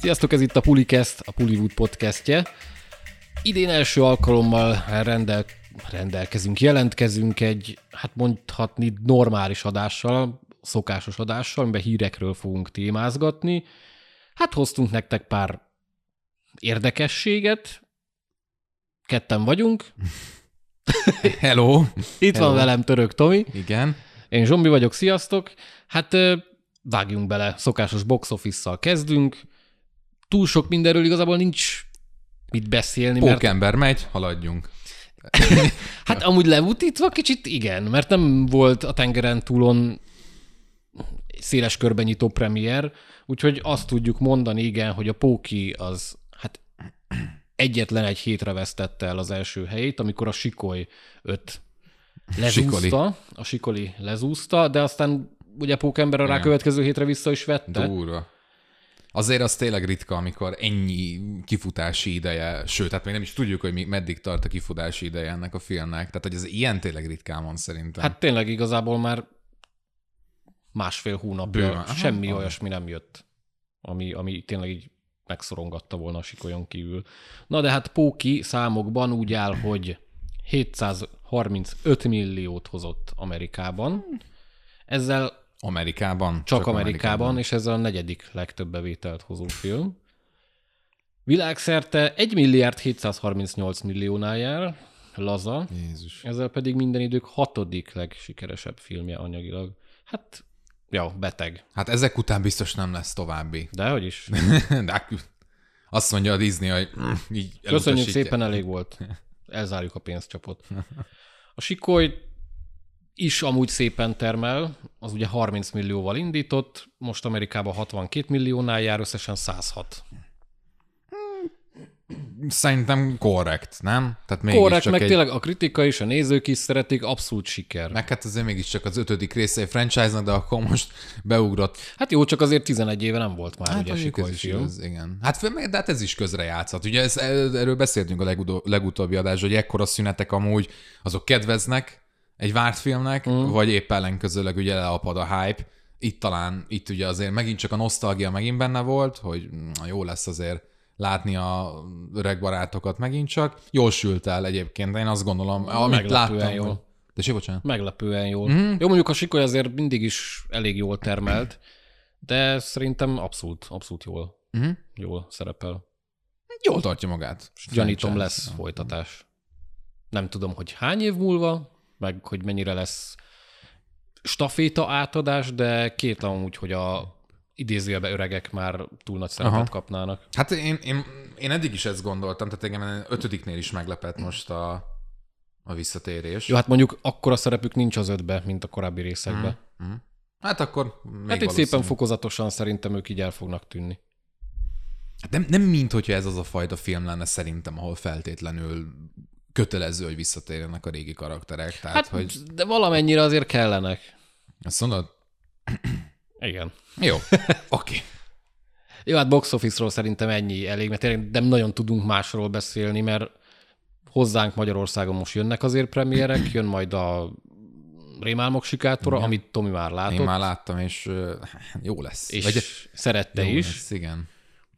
Sziasztok, ez itt a Pulikest, a Puliwood podcastje. Idén első alkalommal rendel, rendelkezünk, jelentkezünk egy, hát mondhatni normális adással, szokásos adással, amiben hírekről fogunk témázgatni. Hát hoztunk nektek pár érdekességet, ketten vagyunk. Hello! Itt Hello. van velem Török Tomi. Igen. Én Zsombi vagyok, sziasztok! Hát vágjunk bele, szokásos box office-szal kezdünk. Túl sok mindenről igazából nincs mit beszélni, mert Pókember megy, haladjunk. hát amúgy levutítva kicsit igen, mert nem volt a tengeren túlon széles körben nyitó premier, úgyhogy azt tudjuk mondani, igen, hogy a Póki az hát egyetlen egy hétre vesztette el az első helyét, amikor a Sikoly öt lezúzta, Sikoli. a Sikoli lezúzta, de aztán ugye Pókember a Igen. rákövetkező hétre vissza is vette. Durva. Azért az tényleg ritka, amikor ennyi kifutási ideje, sőt, hát még nem is tudjuk, hogy mi, meddig tart a kifutási ideje ennek a filmnek. Tehát, hogy ez ilyen tényleg ritkán van szerintem. Hát tényleg igazából már másfél hónapja Bőven. Semmi aha. olyasmi nem jött, ami, ami tényleg így megszorongatta volna a sikolyon kívül. Na de hát Póki számokban úgy áll, hogy 735 milliót hozott Amerikában. Ezzel Amerikában. csak, csak Amerikában, és ezzel a negyedik legtöbb bevételt hozó film. Világszerte 1 milliárd 738 milliónál jár, laza, Jézus. ezzel pedig minden idők hatodik legsikeresebb filmje anyagilag. Hát, ja, beteg. Hát ezek után biztos nem lesz további. De hogy is. De azt mondja a Disney, hogy így Köszönjük szépen, elég volt. Elzárjuk a pénzcsapot. A Sikoly is amúgy szépen termel, az ugye 30 millióval indított, most Amerikában 62 milliónál jár, összesen 106. Szerintem korrekt, nem? Tehát mégis Korrekt, csak meg egy... tényleg a kritika is, a nézők is szeretik, abszolút siker. Meg hát azért mégiscsak az ötödik része egy franchise-nak, de akkor most beugrott. Hát jó, csak azért 11 éve nem volt már Hát ugye Sikoly is igaz, igen. Hát, de hát ez is közre játszott. Ugye ez, erről beszéltünk a legutóbbi adás, hogy ekkora szünetek amúgy azok kedveznek egy várt filmnek, mm. vagy épp ellenkezőleg ugye leapad a hype. Itt talán, itt ugye azért megint csak a nosztalgia megint benne volt, hogy mm, jó lesz azért látni a öreg barátokat megint csak. Jól sült el egyébként, én azt gondolom, amit láttam. jól. Hogy... De sé, bocsánat. Meglepően jól. Mm. Jó, mondjuk a Sikoly azért mindig is elég jól termelt, de szerintem abszolút, abszolút jól, Mhm. jól szerepel. Jól tartja magát. Gyanítom lesz folytatás. Nem tudom, hogy hány év múlva, meg hogy mennyire lesz staféta átadás, de kétlem úgy, hogy a idézőjelbe öregek már túl nagy szerepet Aha. Kapnának. Hát én, én, én eddig is ezt gondoltam, tehát engem ötödiknél is meglepett most a, a visszatérés. Jó, hát mondjuk akkora szerepük nincs az ötbe, mint a korábbi részekben. Mhm. Hát akkor még Hát itt szépen fokozatosan szerintem ők így el fognak tűnni. Hát nem, nem mint, hogyha ez az a fajta film lenne szerintem, ahol feltétlenül kötelező, hogy visszatérjenek a régi karakterek. Tehát, Hát, hogy de valamennyire azért kellenek. azt mondod? Igen. Jó, oké. Jó, hát box office-ról szerintem ennyi elég, mert tényleg nem nagyon tudunk másról beszélni, mert hozzánk Magyarországon most jönnek azért premierek, jön majd a Rémálmok sikátora, Igen. amit Tomi már látott, Én már láttam, és ö, jó lesz. és Vagy, szerette jó is. Lesz, igen.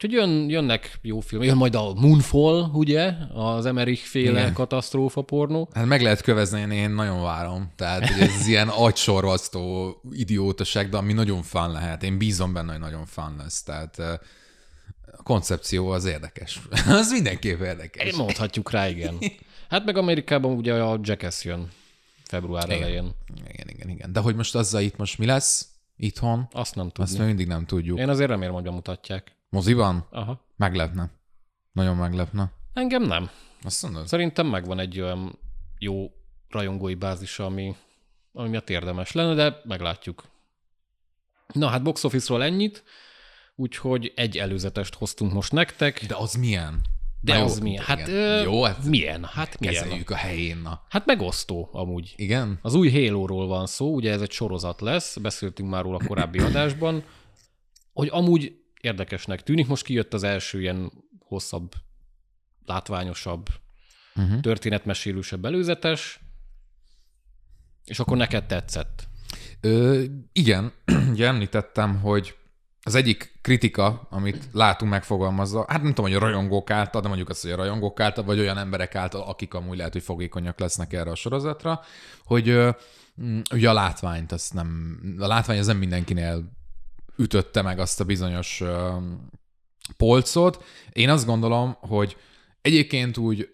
Úgyhogy jön, jönnek jó filmek. Jön majd a Moonfall, ugye? Az Emmerich féle Igen. katasztrófa pornó. Hát meg lehet kövezni, én, én nagyon várom. Tehát hogy ez ilyen agysorvasztó idiótaság, de ami nagyon fán lehet. Én bízom benne, hogy nagyon fán lesz. Tehát a koncepció az érdekes. az mindenképp érdekes. Én mondhatjuk rá, igen. Hát meg Amerikában ugye a Jackass jön február Igen. elején. Igen, igen, igen. De hogy most azzal itt most mi lesz itthon, Azt nem azt tudni. még mindig nem tudjuk. Én azért remélem, hogy bemutatják. Moziban? Aha. Meglepne. Nagyon meglepne. Engem nem. Azt mondod? Szerintem megvan egy olyan jó rajongói bázisa, ami, ami miatt érdemes lenne, de meglátjuk. Na hát box office-ról ennyit, úgyhogy egy előzetest hoztunk most nektek. De az milyen? De Na jó, az milyen? Hát, igen. ö, Jó, hát milyen? Hát milyen? kezeljük a helyén. Na. Hát megosztó amúgy. Igen? Az új Halo-ról van szó, ugye ez egy sorozat lesz, beszéltünk már róla a korábbi adásban, hogy amúgy érdekesnek tűnik. Most kijött az első ilyen hosszabb, látványosabb, Uh-huh. történetmesélősebb előzetes, és akkor neked tetszett. Ö, igen, ugye említettem, hogy az egyik kritika, amit látunk megfogalmazva, hát nem tudom, hogy a rajongók által, de mondjuk azt, hogy a rajongók által, vagy olyan emberek által, akik amúgy lehet, hogy fogékonyak lesznek erre a sorozatra, hogy ö, ugye a látványt, azt nem, a látvány az nem mindenkinél ütötte meg azt a bizonyos polcot. Én azt gondolom, hogy egyébként úgy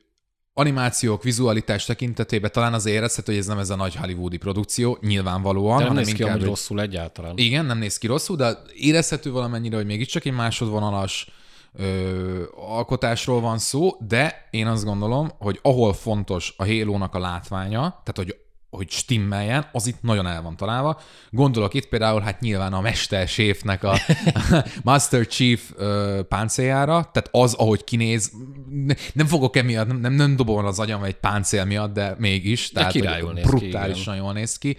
animációk, vizualitás tekintetében talán az érezhető, hogy ez nem ez a nagy hollywoodi produkció, nyilvánvalóan. De nem néz ki inkább egy- rosszul egyáltalán. igen, nem néz ki rosszul, de érezhető valamennyire, hogy mégiscsak egy másodvonalas ö, alkotásról van szó, de én azt gondolom, hogy ahol fontos a Halo-nak a látványa, tehát hogy hogy stimmeljen, az itt nagyon el van találva. Gondolok itt például hát nyilván a mesterséfnek a Master Chief ö, páncéljára, tehát az, ahogy kinéz, ne- nem fogok emiatt, nem, nem, nem dobom az agyam egy páncél miatt, de mégis. Tehát, hogy királyul néz ki, brutálisan jól néz ki.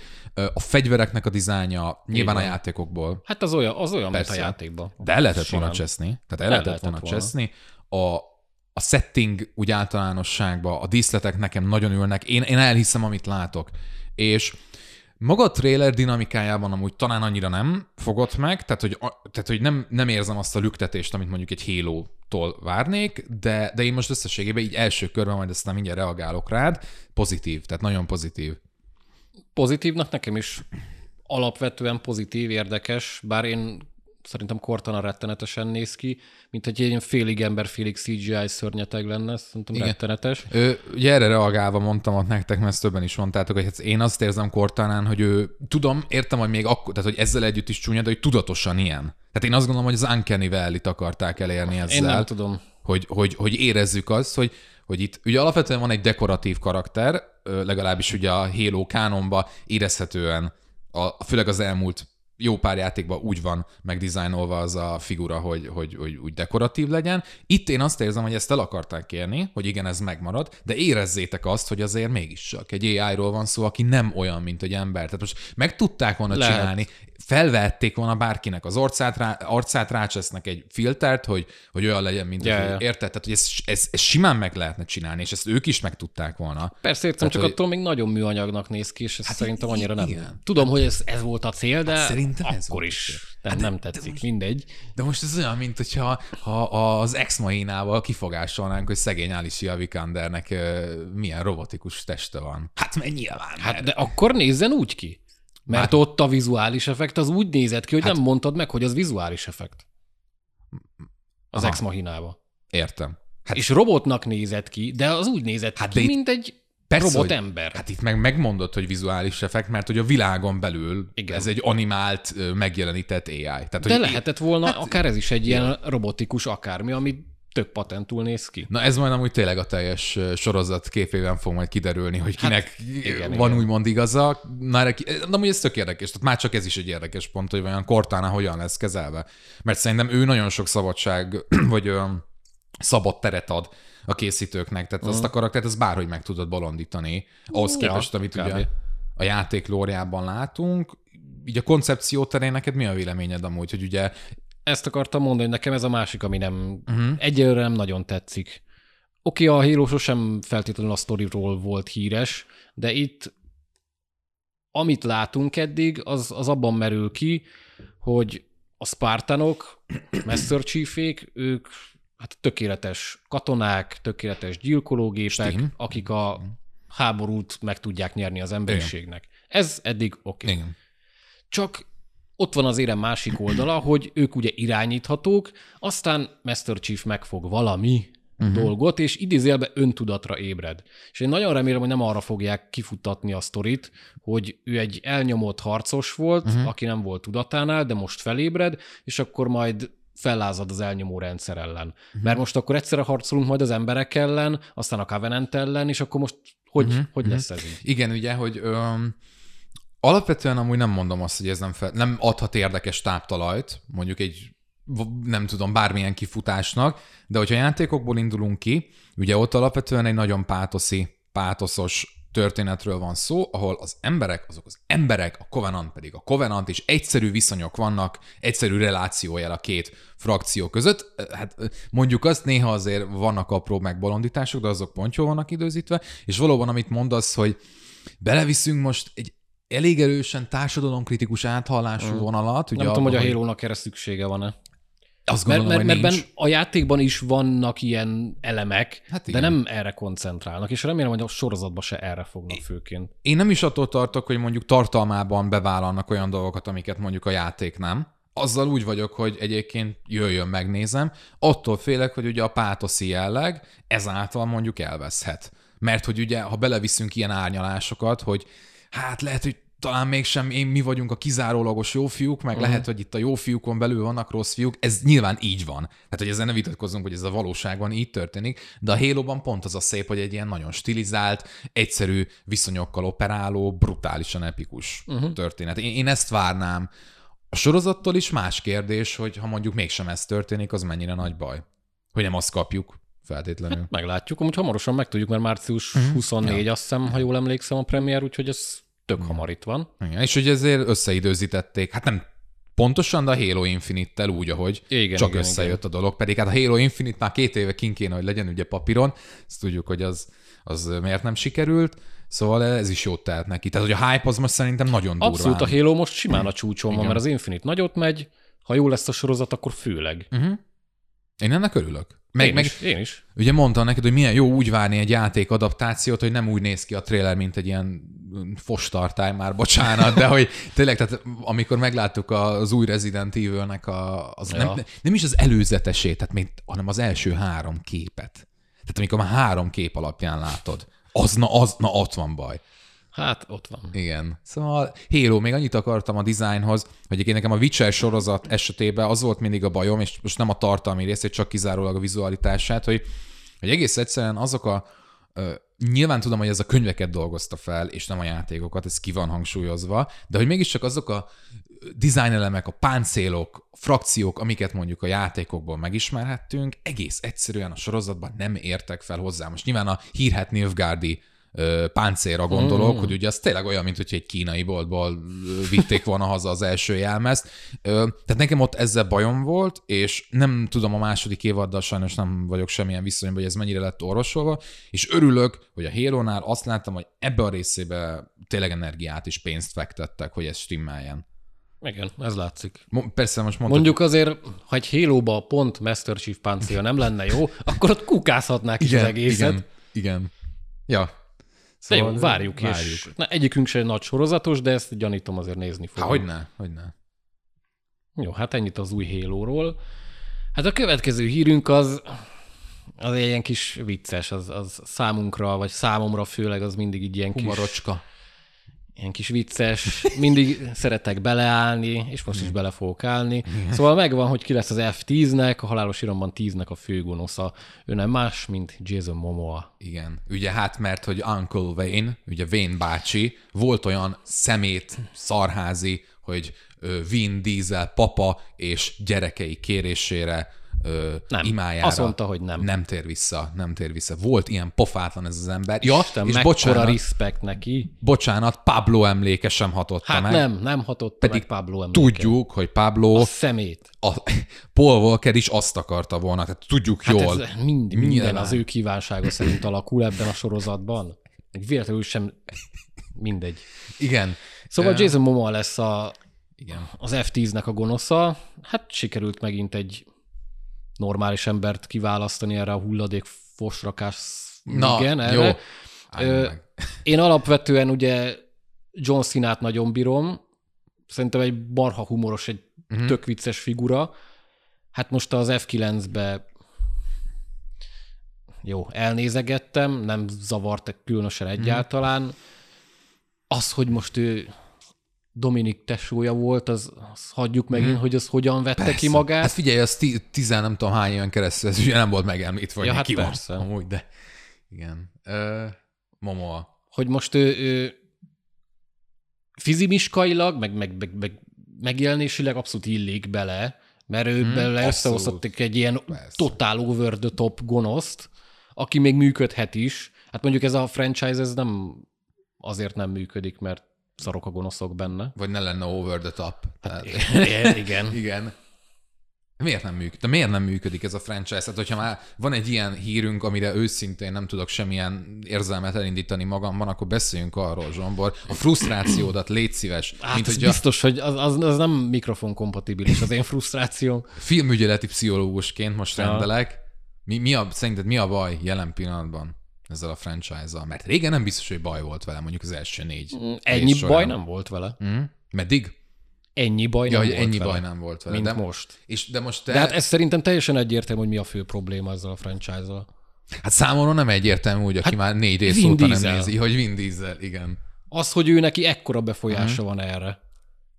A fegyvereknek a dizájnja nyilván a játékokból Hát az olyan, az olyan mint a Persze. játékban. de el lehetett volna Simán. cseszni. Tehát el, El lehetett, lehetett volna volna. cseszni. A, a setting úgy általánosságban, a díszletek nekem nagyon ülnek. Én, én elhiszem, amit látok. És maga a trailer dinamikájában amúgy talán annyira nem fogott meg, tehát hogy, tehát, hogy nem, nem érzem azt a lüktetést, amit mondjuk egy Halo-tól várnék, de, de én most összességében így első körben, majd aztán mindjárt reagálok rád, pozitív, tehát nagyon pozitív. Pozitívnak nekem is alapvetően pozitív, érdekes, bár én szerintem Cortana rettenetesen néz ki, mint egy ilyen félig ember, félig CGI szörnyeteg lenne, szerintem Igen. rettenetes. Ö, ugye erre reagálva mondtam ott nektek, mert ezt többen is mondtátok, hogy hát én azt érzem Kortánán, hogy ő, tudom, értem, hogy még akkor, tehát hogy ezzel együtt is csúnya, de hogy tudatosan ilyen. Tehát én azt gondolom, hogy az Uncanny Valley-t akarták elérni ezzel. Én nem tudom. hogy, hogy, hogy érezzük azt, hogy, hogy itt ugye alapvetően van egy dekoratív karakter, legalábbis ugye a Halo kánonba érezhetően, a, főleg az elmúlt jó pár játékban úgy van megdizájnolva az a figura, hogy, hogy, hogy úgy dekoratív legyen. Itt én azt érzem, hogy ezt el akarták kérni, hogy igen, ez megmarad, de érezzétek azt, hogy azért mégis csak egy AI-ról van szó, aki nem olyan, mint egy ember. Tehát most meg tudták volna Lehet. csinálni, felvették volna bárkinek az arcát, rá, arcát rácsesznek egy filtert, hogy, hogy olyan legyen, mint yeah, hogy érted? Tehát, hogy ez, ez, ez, simán meg lehetne csinálni, és ezt ők is meg tudták volna. Persze értem, Tehát, csak hogy- attól még nagyon műanyagnak néz ki, és ez hát szerintem annyira nem. igen. Tudom, hogy ez, ez volt a cél, de Hát szerintem ez akkor volt a is cél. nem, nem tetszik, mindegy. De most ez olyan, mint hogyha ha az ex mainával kifogásolnánk, hogy szegény Alicia Vikandernek milyen robotikus teste van. Hát mert nyilván. Hát de akkor nézzen úgy ki. Mert ott a vizuális effekt az úgy nézett ki, hogy Hát- nem mondtad meg, hogy az vizuális effekt. Az Aha. Ex Machinába. Értem. Hát, És robotnak nézett ki, de az úgy nézett Hát ki, mint egy Persze, robot ember. Hát itt meg megmondod, hogy vizuális effekt, mert hogy a világon belül Igen. Ez egy animált, megjelenített AI. Tehát, de hogy lehetett volna hát, akár ez is egy ilyen robotikus akármi, ami tök patentul néz ki. Na ez majd amúgy tényleg a teljes sorozat képében fog majd kiderülni, hogy kinek hát, igen, van igen. úgymond igaza. Na, erre ki- na amúgy ez tök érdekes, tehát már csak ez is egy érdekes pont, hogy vajon Cortana hogyan lesz kezelve. Mert szerintem ő nagyon sok szabadság, vagy ö, szabad teret ad a készítőknek, tehát azt a karaktert az bárhogy meg tudod bolondítani, ahhoz Mhm. Ja, képest, amit kb. ugye a játék lóriában látunk. Így a koncepció terén neked mi a véleményed amúgy, hogy ugye Ezt akartam mondani, hogy nekem ez a másik, ami nem, Mhm. uh-huh. egyelőre nem nagyon tetszik. Oké, a Halo sosem feltétlenül a sztoriról volt híres, de itt amit látunk eddig, az, az abban merül ki, hogy a Spartanok, Master Chiefék, ők hát tökéletes katonák, tökéletes gyilkológépek, Stim. akik a háborút meg tudják nyerni az emberiségnek. Ez eddig oké. igen. Csak ott van az érem másik oldala, hogy ők ugye irányíthatók, aztán Master Chief megfog valami uh-huh. dolgot, és idézélbe öntudatra ébred. És én nagyon remélem, hogy nem arra fogják kifuttatni a sztorit, hogy ő egy elnyomott harcos volt, uh-huh. aki nem volt tudatánál, de most felébred, és akkor majd fellázad az elnyomó rendszer ellen. Uh-huh. Mert most akkor egyszerre harcolunk majd az emberek ellen, aztán a Covenant ellen, és akkor most hogy, uh-huh. hogy lesz ez így? Igen, ugye, hogy öm, alapvetően amúgy nem mondom azt, hogy ez nem, fel, nem adhat érdekes táptalajt, mondjuk egy nem tudom, bármilyen kifutásnak, de hogyha játékokból indulunk ki, ugye ott alapvetően egy nagyon pátoszi, pátoszos történetről van szó, ahol az emberek, azok az emberek, a Covenant pedig a Covenant, és egyszerű viszonyok vannak, egyszerű relációjel a két frakció között. Hát mondjuk azt, néha azért vannak apró megbolondítások, de azok pont jól vannak időzítve, és valóban, amit mondasz, hogy beleviszünk most egy elég erősen társadalomkritikus áthallású vonalat. Ugye Nem tudom, hogy a Halo-nak erre szüksége van-e. Azt Mert, gondolom, mert, mert hogy ben, a játékban is vannak ilyen elemek, Hát de nem erre koncentrálnak, és remélem, hogy a sorozatban se erre fognak főként. Én nem is attól tartok, hogy mondjuk tartalmában bevállalnak olyan dolgokat, amiket mondjuk a játék nem. Azzal úgy vagyok, hogy egyébként jöjjön, megnézem. Attól félek, hogy ugye a pátoszi jelleg ezáltal mondjuk elveszhet. Mert hogy ugye, ha beleviszünk ilyen árnyalásokat, hogy hát lehet, hogy talán mégsem én mi vagyunk a kizárólagos jó fiúk, meg uh-huh. lehet, hogy itt a jó fiúkon belül vannak rossz fiúk. Ez nyilván így van. Tehát, hogy ezzel ne vitatkozzunk, hogy ez a valóságban így történik, de a Halo-ban pont az a szép, hogy egy ilyen nagyon stilizált, egyszerű viszonyokkal operáló, brutálisan epikus uh-huh. történet. Én, én ezt várnám. A sorozattól is más kérdés, hogy ha mondjuk mégsem ez történik, az mennyire nagy baj. Hogy nem azt kapjuk feltétlenül. Meglátjuk, amúgy hamarosan megtudjuk, mert március 24, azt hiszem, ha jól emlékszem a premier, úgyhogy ez tök hamar itt van. Igen, és hogy ezért összeidőzítették, hát nem pontosan, de a Halo Infinite-tel úgy, ahogy Igen, csak igen, összejött a dolog. Pedig hát a Halo Infinite már két éve kint kéne, hogy legyen ugye papíron, ezt tudjuk, hogy az, az miért nem sikerült, szóval ez is jót tehet neki. Tehát, hogy a hype az most szerintem nagyon durván. Abszolút a Halo most simán a csúcson van, mert az Infinite nagyot megy, ha jó lesz a sorozat, akkor főleg. Uh-huh. Én ennek örülök. Meg, én, meg is, én is. Ugye mondtam neked, hogy milyen jó úgy várni egy játék adaptációt, hogy nem úgy néz ki a trailer, mint egy ilyen mm, fostartály már, bocsánat, de hogy tényleg, tehát amikor megláttuk az új Resident Evil-nek a, az Ja. nem, nem, is az előzetesét, tehát még, hanem az első három képet. Tehát amikor már három kép alapján látod, az na, az, na ott van baj. Hát ott van. Igen. Szóval Halo, még annyit akartam a dizájnhoz, hogy egyébként nekem a Witcher sorozat esetében az volt mindig a bajom, és most nem a tartalmi részét, csak kizárólag a vizualitását, hogy, hogy egész egyszerűen azok a ö, Nyilván tudom, hogy ez a könyveket dolgozta fel, és nem a játékokat, ez ki van hangsúlyozva, de hogy mégiscsak azok a design elemek, a páncélok, a frakciók, amiket mondjuk a játékokból megismerhettünk, egész egyszerűen a sorozatban nem értek fel hozzá. Most nyilván a hírhet Nilfgaardi ö, páncélra gondolok, mm. hogy ugye az tényleg olyan, mint hogy egy kínai boltból vitték volna haza az első jelmezt. Tehát nekem ott ezzel bajom volt, és nem tudom a második évaddal sajnos nem vagyok semmilyen viszonyban, hogy ez mennyire lett orvosolva, és örülök, hogy a Halo-nál azt láttam, hogy ebbe a részébe tényleg energiát és pénzt fektettek, hogy ez stimmeljen. Igen, ez látszik. Mo- Persze most mondtad, Mondjuk azért, ha egy halo pont Master Chief páncélja nem lenne jó, akkor ott kukázhatnák is az egészet. igen, igen. Ja. De jó, várjuk, várjuk. és na, egyikünk sem nagy sorozatos, de ezt gyanítom azért nézni Há, fogom. hogyne, hogyne. Jó, hát ennyit az új Halo-ról. Hát a következő hírünk az, az egy ilyen kis vicces, az, az számunkra, vagy számomra főleg az mindig így ilyen kis, Humarocska. Ilyen kis vicces, mindig szeretek beleállni, és most is bele fogok állni. Szóval megvan, hogy ki lesz az F10-nek, a halálos iramban 10-nek a főgonosza. Ő nem más, mint Jason Momoa. Igen. Ugye hát, mert hogy Uncle Wayne, ugye Wayne bácsi, volt olyan szemét, szarházi, hogy Vin Diesel papa és gyerekei kérésére ö, Nem. imájára. Azt mondta, hogy nem. Nem tér vissza, nem tér vissza. Volt ilyen pofátlan ez az ember. Ja, Isten, és bocsánat, respekt neki. bocsánat, Pablo emléke sem hatotta Hát meg. nem, nem hatott Pedig meg Pablo emléke. Tudjuk, hogy Pablo, A szemét. a, Paul Walker is azt akarta volna, tehát tudjuk Hát jól. ez mind, minden Nyilván. az ő kívánsága szerint alakul ebben a sorozatban. Még véletlenül sem mindegy. Igen. Szóval Jason Momoa lesz a, Igen. az F10-nek a gonosza. Hát sikerült megint egy normális embert kiválasztani erre a hulladék fosrakás Na, igen, jó. erre. Álljunk Ö. Én alapvetően ugye John Cena-t nagyon bírom. Szerintem egy barha humoros, egy uh-huh. tök vicces figura. Hát most az F9-be jó, elnézegettem, nem zavart különösen Mhm. egyáltalán. Az, hogy most ő Dominik tesója volt, az, az hagyjuk megint, hogy az hogyan vette. Persze. ki magát. Hát figyelj, az ti- tizen nem tudom hány éven keresztül, ez ugye nem volt megemlítve, hogy Ja, ja, hát ki van persze. amúgy, de igen. Ö, Momoa. hogy most ő, ő fizimiskailag, meg, meg, meg, meg megjelenésileg abszolút illik bele, mert ő hmm, abszolút. összehozhattak egy ilyen Persze. totál over the top gonoszt, aki még működhet is. Hát mondjuk ez a franchise, ez nem azért nem működik, mert szarok a gonoszok benne. Vagy ne lenne over the top. Hát Tehát, igen. igen. Miért nem működik? De miért nem működik ez a franchise? Hát, hogyha már van egy ilyen hírünk, amire őszintén nem tudok semmilyen érzelmet elindítani magamban, akkor beszéljünk arról, Zsombor. A frusztrációdat légy szíves. Hát mint, hogyha... biztos, hogy az, az, az nem mikrofon kompatibilis az én frusztrációm. Filmügyeleti pszichológusként most rendelek. Mi, mi a, szerinted mi a baj jelen pillanatban ezzel a franchise-zal? Mert régen nem biztos, hogy baj volt vele, mondjuk az első négy. Mm, ennyi baj nem volt vele. Mm. Meddig? ennyi baj nem volt ennyi vele, baj nem volt vele. mint de, most. És, de most te... De hát ez szerintem teljesen egyértelmű, hogy mi a fő probléma ezzel a franchise-zal. Hát számomra nem egyértelmű, hogy aki hát már négy rész óta nem nézi, hogy Vin Diesel, igen. Az, hogy ő neki ekkora befolyása uh-huh. van erre.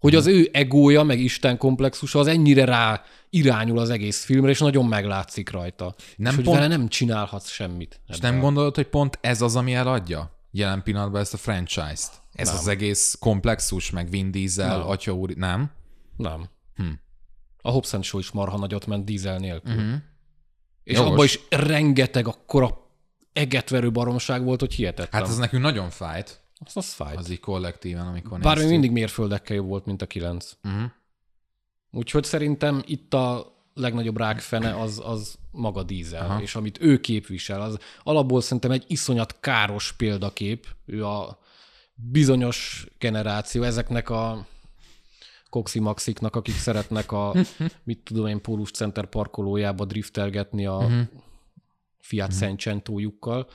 Hogy az ő egója, meg Isten komplexusa az ennyire rá irányul az egész filmre, és nagyon meglátszik rajta. Nem és hogy pont... vele nem csinálhatsz semmit. És nem gondolod, hogy pont ez az, ami eladja jelen pillanatban ezt a franchise-t? Ez nem. az egész komplexus, meg Vin Diesel, nem. Atya úr, nem? Nem. Hm. A Hobbs Show is marha nagyot ment dízel nélkül. Uh-huh. És Jogos. abban is rengeteg akkora egetverő baromság volt, hogy hihetetlen. Hát ez nekünk nagyon fájt. Az, az fájt. Az így kollektíven, amikor Bár még mindig mérföldekkel jobb volt, mint a kilenc. Uh-huh. Úgyhogy szerintem itt a legnagyobb rákfene az, az maga dízel, Aha. és amit ő képvisel, az alapból szerintem egy iszonyat káros példakép. Ő a bizonyos generáció, ezeknek a Maxiknak, akik szeretnek a, mit tudom én, Pólus Center parkolójába driftelgetni a uh-huh. Fiat uh-huh. Seicento-jukkal.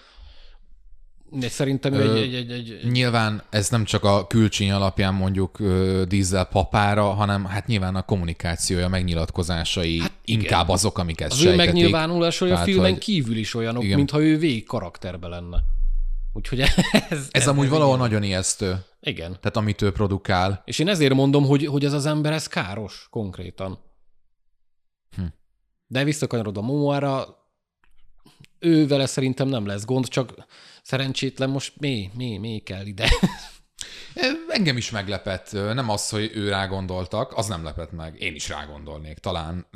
De szerintem Ö, egy, egy, egy, egy... Nyilván ez nem csak a külcsíny alapján mondjuk ö, dízel papára, hanem hát nyilván a kommunikációja, megnyilatkozásai hát inkább azok, amik ezt Az sejtetik. ő megnyilvánulásai a filmen hogy... kívül is olyanok, igen. mintha ő végig karakterbe lenne. Úgyhogy ez... Ez, ez amúgy valahol nagyon ijesztő. Igen. Tehát amit ő produkál. És én ezért mondom, hogy, hogy ez az ember, ez káros konkrétan. Hm. De visszakanyarodva Momoára, ő vele szerintem nem lesz gond, csak szerencsétlen most mi, mi, mi kell ide. Engem is meglepett. Nem az, hogy ő rágondoltak, az nem lepett meg. Én is rágondolnék talán.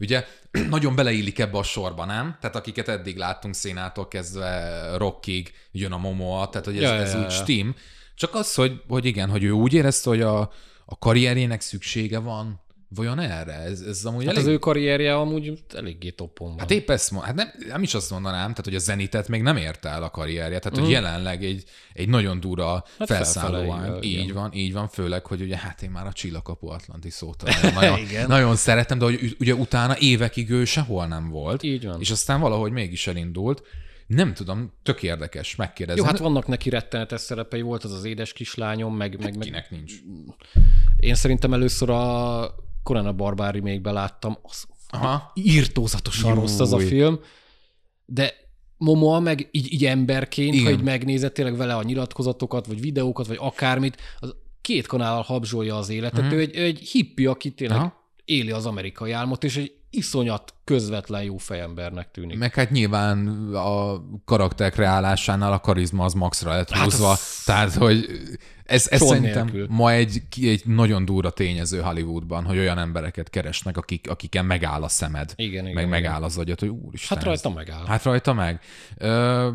Ugye nagyon beleillik ebbe a sorba, nem? Tehát akiket eddig láttunk szénától kezdve Rockig, jön a Momoa, tehát hogy ez, ja, ez ja, úgy ja. Steam. Csak az, hogy, hogy igen, hogy ő úgy érezte, hogy a, a karrierjének szüksége van Vajon erre? Ez, ez amúgy hát elég... az ő karrierje amúgy eléggé toppon van. Hát épp ezt mond, hát nem, nem is azt mondanám, tehát hogy a Zenitet még nem érte el a karrierje, tehát hogy mm. jelenleg egy, egy nagyon dura hát felszálló Így igen. van, így van, főleg, hogy ugye hát én már a Csillakapu Atlanti szót nagyon, nagyon szeretem, de hogy ugye utána évekig ő sehol nem volt. Így van. És aztán valahogy mégis elindult. Nem tudom, tök érdekes megkérdezni. Jó, hát vannak neki rettenetes szerepei, volt az az édes kislányom, meg... Hát meg, kinek nincs? Én szerintem először a Conan a Barbári még beláttam, az Aha. írtózatosan Júj. rossz az a film, de Momoa meg így, így emberként, Igen. ha így megnézed tényleg vele a nyilatkozatokat, vagy videókat, vagy akármit, az két kanállal habzsolja az életet. Uh-huh. Ő, egy, egy hippi, aki tényleg Aha. éli az amerikai álmot, és egy iszonyat közvetlen jó fejembernek tűnik. Meg hát nyilván a karakter kreálásánál a karizma az maxra lett hát húzva. Az... Tehát, hogy ez, ez szerintem nélkül. ma egy, egy nagyon durva tényező Hollywoodban, hogy olyan embereket keresnek, akik, akiken megáll a szemed. Igen, igen, meg igen. megáll az agyat, hogy úristen. Hát rajta megáll. Hát rajta meg. Ö,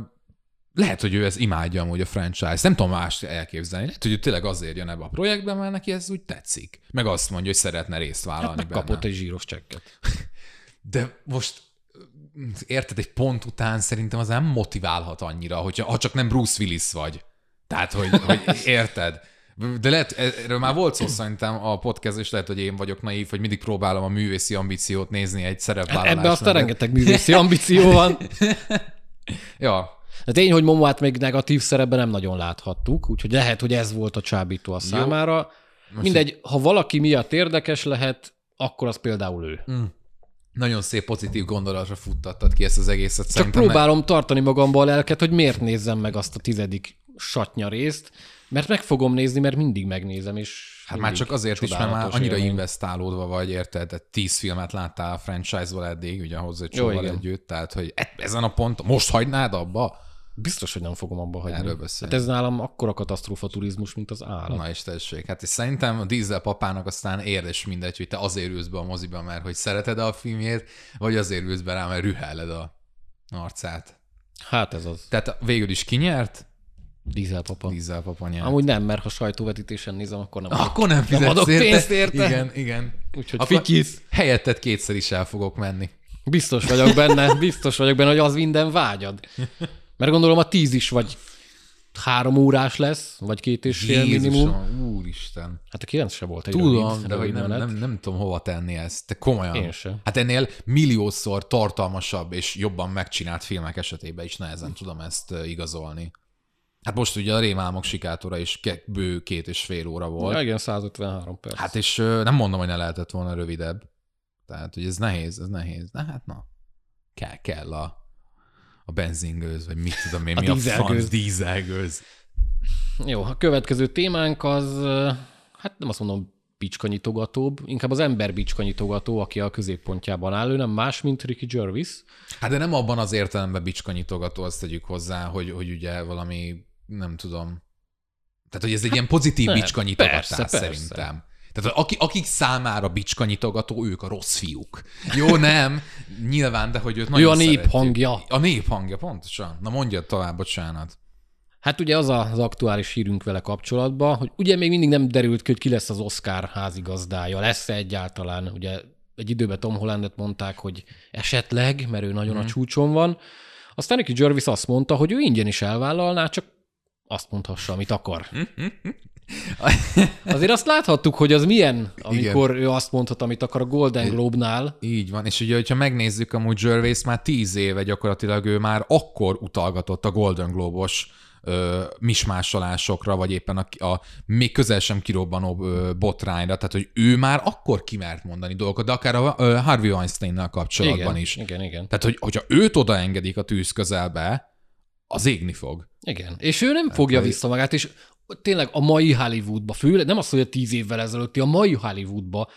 lehet, hogy ő ez imádja amúgy a franchise. Nem tudom más elképzelni. Lehet, hogy ő tényleg azért jön ebbe a projektbe, mert neki ez úgy tetszik. Meg azt mondja, hogy szeretne részt vállalni hát kapott egy zsíros csekket. De most érted, egy pont után szerintem az nem motiválhat annyira, hogyha, ha csak nem Bruce Willis vagy. Tehát, hogy, hogy érted? De lehet, erről már volt szó szerintem a podcast, és lehet, hogy én vagyok naív, hogy mindig próbálom a művészi ambíciót nézni egy szerepvállalásnál. Ebben aztán rengeteg művészi ambíció van. ja. De tény, hogy Momoát még negatív szerepben nem nagyon láthattuk, úgyhogy lehet, hogy ez volt a csábító a számára. Jó. Mindegy, ha valaki miatt érdekes lehet, akkor az például ő. Mm. Nagyon szép pozitív gondolatra futtattad ki ezt az egészet. Csak Szerintem próbálom meg... tartani magamba a lelket, hogy miért nézzem meg azt a tizedik satnya részt, mert meg fogom nézni, mert mindig megnézem, és Hát már csak azért is, mert már annyira élmény. investálódva vagy, érted? Tehát tíz filmet láttál a franchise-val eddig, ugye ahhoz egy csóval együtt, tehát hogy e- ezen a pont most hagynád abba? Biztos, hogy nem fogom abba hagyni. Erről beszélni. Hát ez nálam akkora katasztrófa turizmus, mint az állat. Na és tessék. Hát és szerintem a Diesel papának aztán érdes mindegy, hogy te azért ülsz be a moziba, mert hogy szereted a filmjét, vagy azért ülsz be rá, mert rühelled a arcát. Hát ez az. Tehát végül is kinyert, Dízelpapa. Dízelpapa nyert. Amúgy nem, mert ha sajtóvetítésen nézem, akkor nem Akkor nem, nem adok érte. pénzt érte. Igen, igen. Úgyhogy Akkor fikisz. helyetted kétszer is el fogok menni. Biztos vagyok benne, biztos vagyok benne, hogy az minden vágyad. Mert gondolom a tíz is vagy három órás lesz, vagy két és fél minimum. Úristen. Hát a kilenc se volt egy Tudom, rövid, de hogy nem, menet. nem, nem tudom hova tenni ezt. Te komolyan. Én sem. Hát ennél milliószor tartalmasabb és jobban megcsinált filmek esetében is nehezen tudom ezt igazolni. Hát most ugye a Rémálmok sikátora is ke- bő két és fél óra volt. Ja, igen, 153 perc. Hát és nem mondom, hogy ne lehetett volna rövidebb. Tehát, hogy ez nehéz, ez nehéz. De hát na, kell, kell a, a benzingőz, vagy mit tudom én, A mi a dízelgőz. franc dízelgőz. Jó, a következő témánk az, hát nem azt mondom bicskanyitogatóbb, inkább az ember bicskanyitogató, aki a középpontjában áll, ő nem más, mint Ricky Gervais. Hát de nem abban az értelemben bicskanyitogató, azt tegyük hozzá, hogy, hogy ugye valami, nem tudom, tehát hogy ez egy ilyen pozitív nem, bicskanyitogatás persze, persze. szerintem. Tehát aki, akik számára bicskanyitogató, ők a rossz fiúk. Jó, nem, nyilván, de hogy őt nagyon a nép hangja. A nép hangja, pontosan. Na mondjad tovább, bocsánat. Hát ugye az az aktuális hírünk vele kapcsolatban, hogy ugye még mindig nem derült ki, hogy ki lesz az Oscar házigazdája. Lesz-e egyáltalán? Ugye egy időben Tom Hollandet mondták, hogy esetleg, mert ő nagyon a csúcson van. Aztán Ricky Gervais azt mondta, hogy ő ingyen is elvállalná, csak azt mondhassa, amit akar. Azért azt láthattuk, hogy az milyen, amikor ő azt mondhat, amit akar a Golden Globe-nál. Így van, és ugye, hogyha megnézzük, amúgy Gervais már tíz éve gyakorlatilag ő már akkor utalgatott a Golden Globe-os ö, mismásolásokra, vagy éppen a, a még közel sem kirobbanó ö, botrányra, tehát hogy ő már akkor kimert mondani dolgokat, de akár a ö, Harvey Weinsteinnel kapcsolatban Igen, is. igen, igen. Tehát, hogy, hogyha őt odaengedik a tűz közelbe, az égni fog. Igen. És ő nem fogja hogy- vissza magát, és tényleg a mai Hollywoodba, főleg nem azt, hogy a tíz évvel ezelőtti, a mai Hollywoodba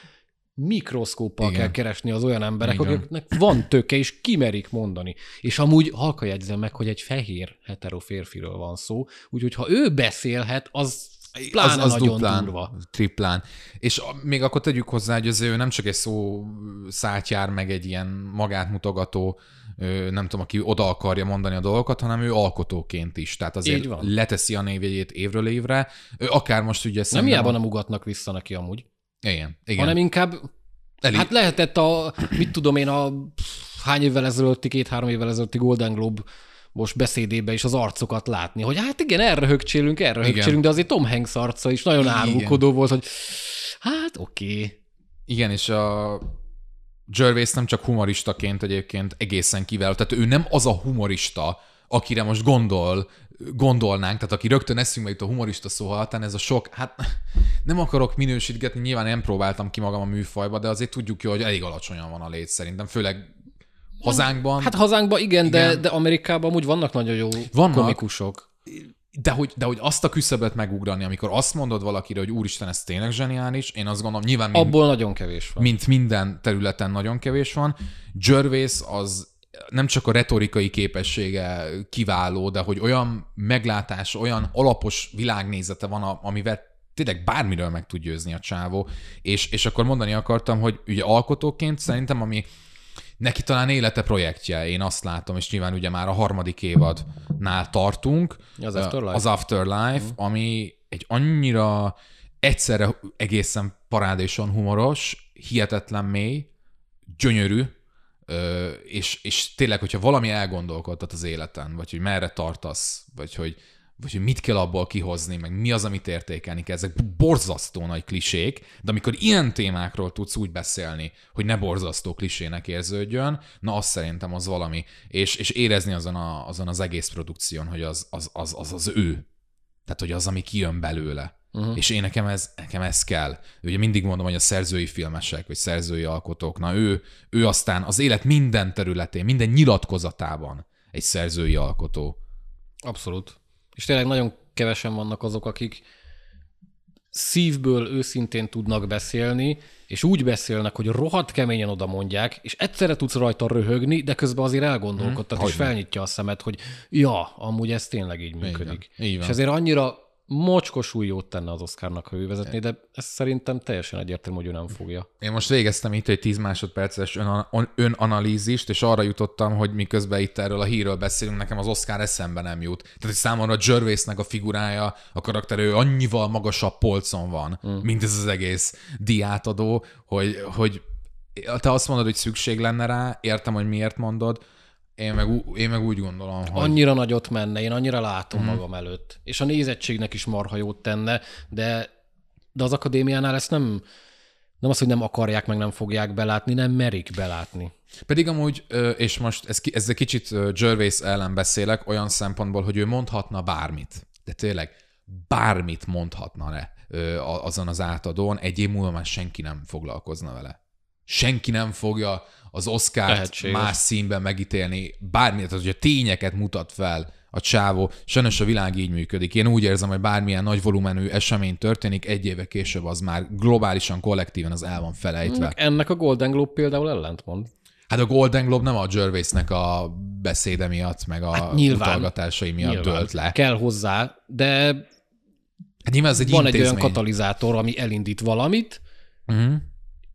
mikroszkóppal Igen. kell keresni az olyan emberek, van. akiknek van töke, és kimerik mondani. És amúgy halka jegyzem meg, hogy egy fehér hetero férfiről van szó, úgyhogy ha ő beszélhet, az pláne az, az nagyon duplán, durva. triplán. És a- még akkor tegyük hozzá, hogy az ő nem csak egy szó szátyár, meg egy ilyen magát mutogató, nem tudom, aki oda akarja mondani a dolgokat, hanem ő alkotóként is. Tehát azért leteszi a névjegyét évről évre. Akár most ugye Nem hiába a- nem ugatnak vissza neki amúgy, Igen, igen. hanem inkább Elég- Hát lehetett a, mit tudom én, a hány évvel ezelőtti, két-három évvel ezelőtti Golden Globe most beszédébe is az arcokat látni, hogy hát igen, erre högcsélünk, erre Igen. högcsélünk, de azért Tom Hanks arca is nagyon árulkodó volt, hogy hát oké. Okay. Igen, és a Gervais nem csak humoristaként egyébként egészen kiváló. Tehát ő nem az a humorista, akire most gondol, gondolnánk, tehát aki rögtön eszünkbe jut a humorista szó hallatán, ez a sok, hát nem akarok minősítgetni, nyilván nem próbáltam ki magam a műfajba, de azért tudjuk jó, hogy elég alacsonyan van a lét szerintem, főleg hazánkban. Hát hazánkban igen, igen. De, de Amerikában amúgy vannak nagyon jó Vannak. komikusok. De hogy, de hogy azt a küszöbet megugrani, amikor azt mondod valakire, hogy úristen, ez tényleg zseniális, én azt gondolom, nyilván mint, Abból nagyon kevés van. mint minden területen nagyon kevés van. Gervais az nem csak a retorikai képessége kiváló, de hogy olyan meglátás, olyan alapos világnézete van, amivel tényleg bármiről meg tud győzni a csávó. És, és akkor mondani akartam, hogy ugye alkotóként szerintem, ami neki talán élete projektje, én azt látom, és nyilván ugye már a harmadik évadnál tartunk. Az Afterlife? Az Afterlife, ami egy annyira egyszerre egészen parádéson humoros, hihetetlen mély, gyönyörű, és, és tényleg, hogyha valami elgondolkodtat az életen, vagy hogy merre tartasz, vagy hogy, vagy hogy mit kell abból kihozni, meg mi az, amit értékelni kell. Ezek borzasztó nagy klisék, de amikor ilyen témákról tudsz úgy beszélni, hogy ne borzasztó klisének érződjön, na azt szerintem az valami. És, és érezni azon, a, azon az egész produkción, hogy az az, az, az, az ő. Tehát, hogy az, ami kijön belőle. Uh-huh. És én nekem ez, nekem ez kell. Ugye mindig mondom, hogy a szerzői filmesek, vagy szerzői alkotók, na ő, ő aztán az élet minden területén, minden nyilatkozatában egy szerzői alkotó. Abszolút. És tényleg nagyon kevesen vannak azok, akik szívből őszintén tudnak beszélni, és úgy beszélnek, hogy rohadt keményen oda mondják, és egyszerre tudsz rajta röhögni, de közben azért elgondolkodtat, és Hogyne. felnyitja a szemet, hogy ja, amúgy ez tényleg így működik. van, így van. És ezért annyira mocskos új jót tenne az Oscarnak, ha ő vezetné, de ez szerintem teljesen egyértelmű, hogy ő nem fogja. Én most végeztem itt egy 10 másodperces ön, önanalízist, és arra jutottam, hogy miközben itt erről a hírről beszélünk, nekem az Oscar eszembe nem jut. Tehát, hogy számomra Jervisnek a figurája, a karakter, ő annyival magasabb polcon van, mm. mint ez az egész diátadó, hogy, hogy te azt mondod, hogy szükség lenne rá, értem, hogy miért mondod, én meg, én meg úgy gondolom, hogy... Annyira nagyot menne, én annyira látom mm. magam előtt. És a nézettségnek is marha jót tenne, de, de az akadémiánál ezt nem, nem az, hogy nem akarják, meg nem fogják belátni, nem merik belátni. Pedig amúgy, és most ez, ezzel kicsit Gervais ellen beszélek, olyan szempontból, hogy ő mondhatna bármit. De tényleg bármit mondhatna le azon az átadón, egy év múlva már senki nem foglalkozna vele. Senki nem fogja az Oscar más színben megítélni bármilyet, tehát hogy a tényeket mutat fel a csávó. Sajnos a világ így működik. Én úgy érzem, hogy bármilyen nagy volumenű esemény történik, egy éve később az már globálisan, kollektíven az el van felejtve. Ennek a Golden Globe például ellentmond. Hát a Golden Globe nem a Gervaisnek a beszéde miatt, meg a hát nyilván, utalgatásai miatt nyilván. dölt le. Kell hozzá, de hát nyilván ez egy van intézmény. egy olyan katalizátor, ami elindít valamit, uh-huh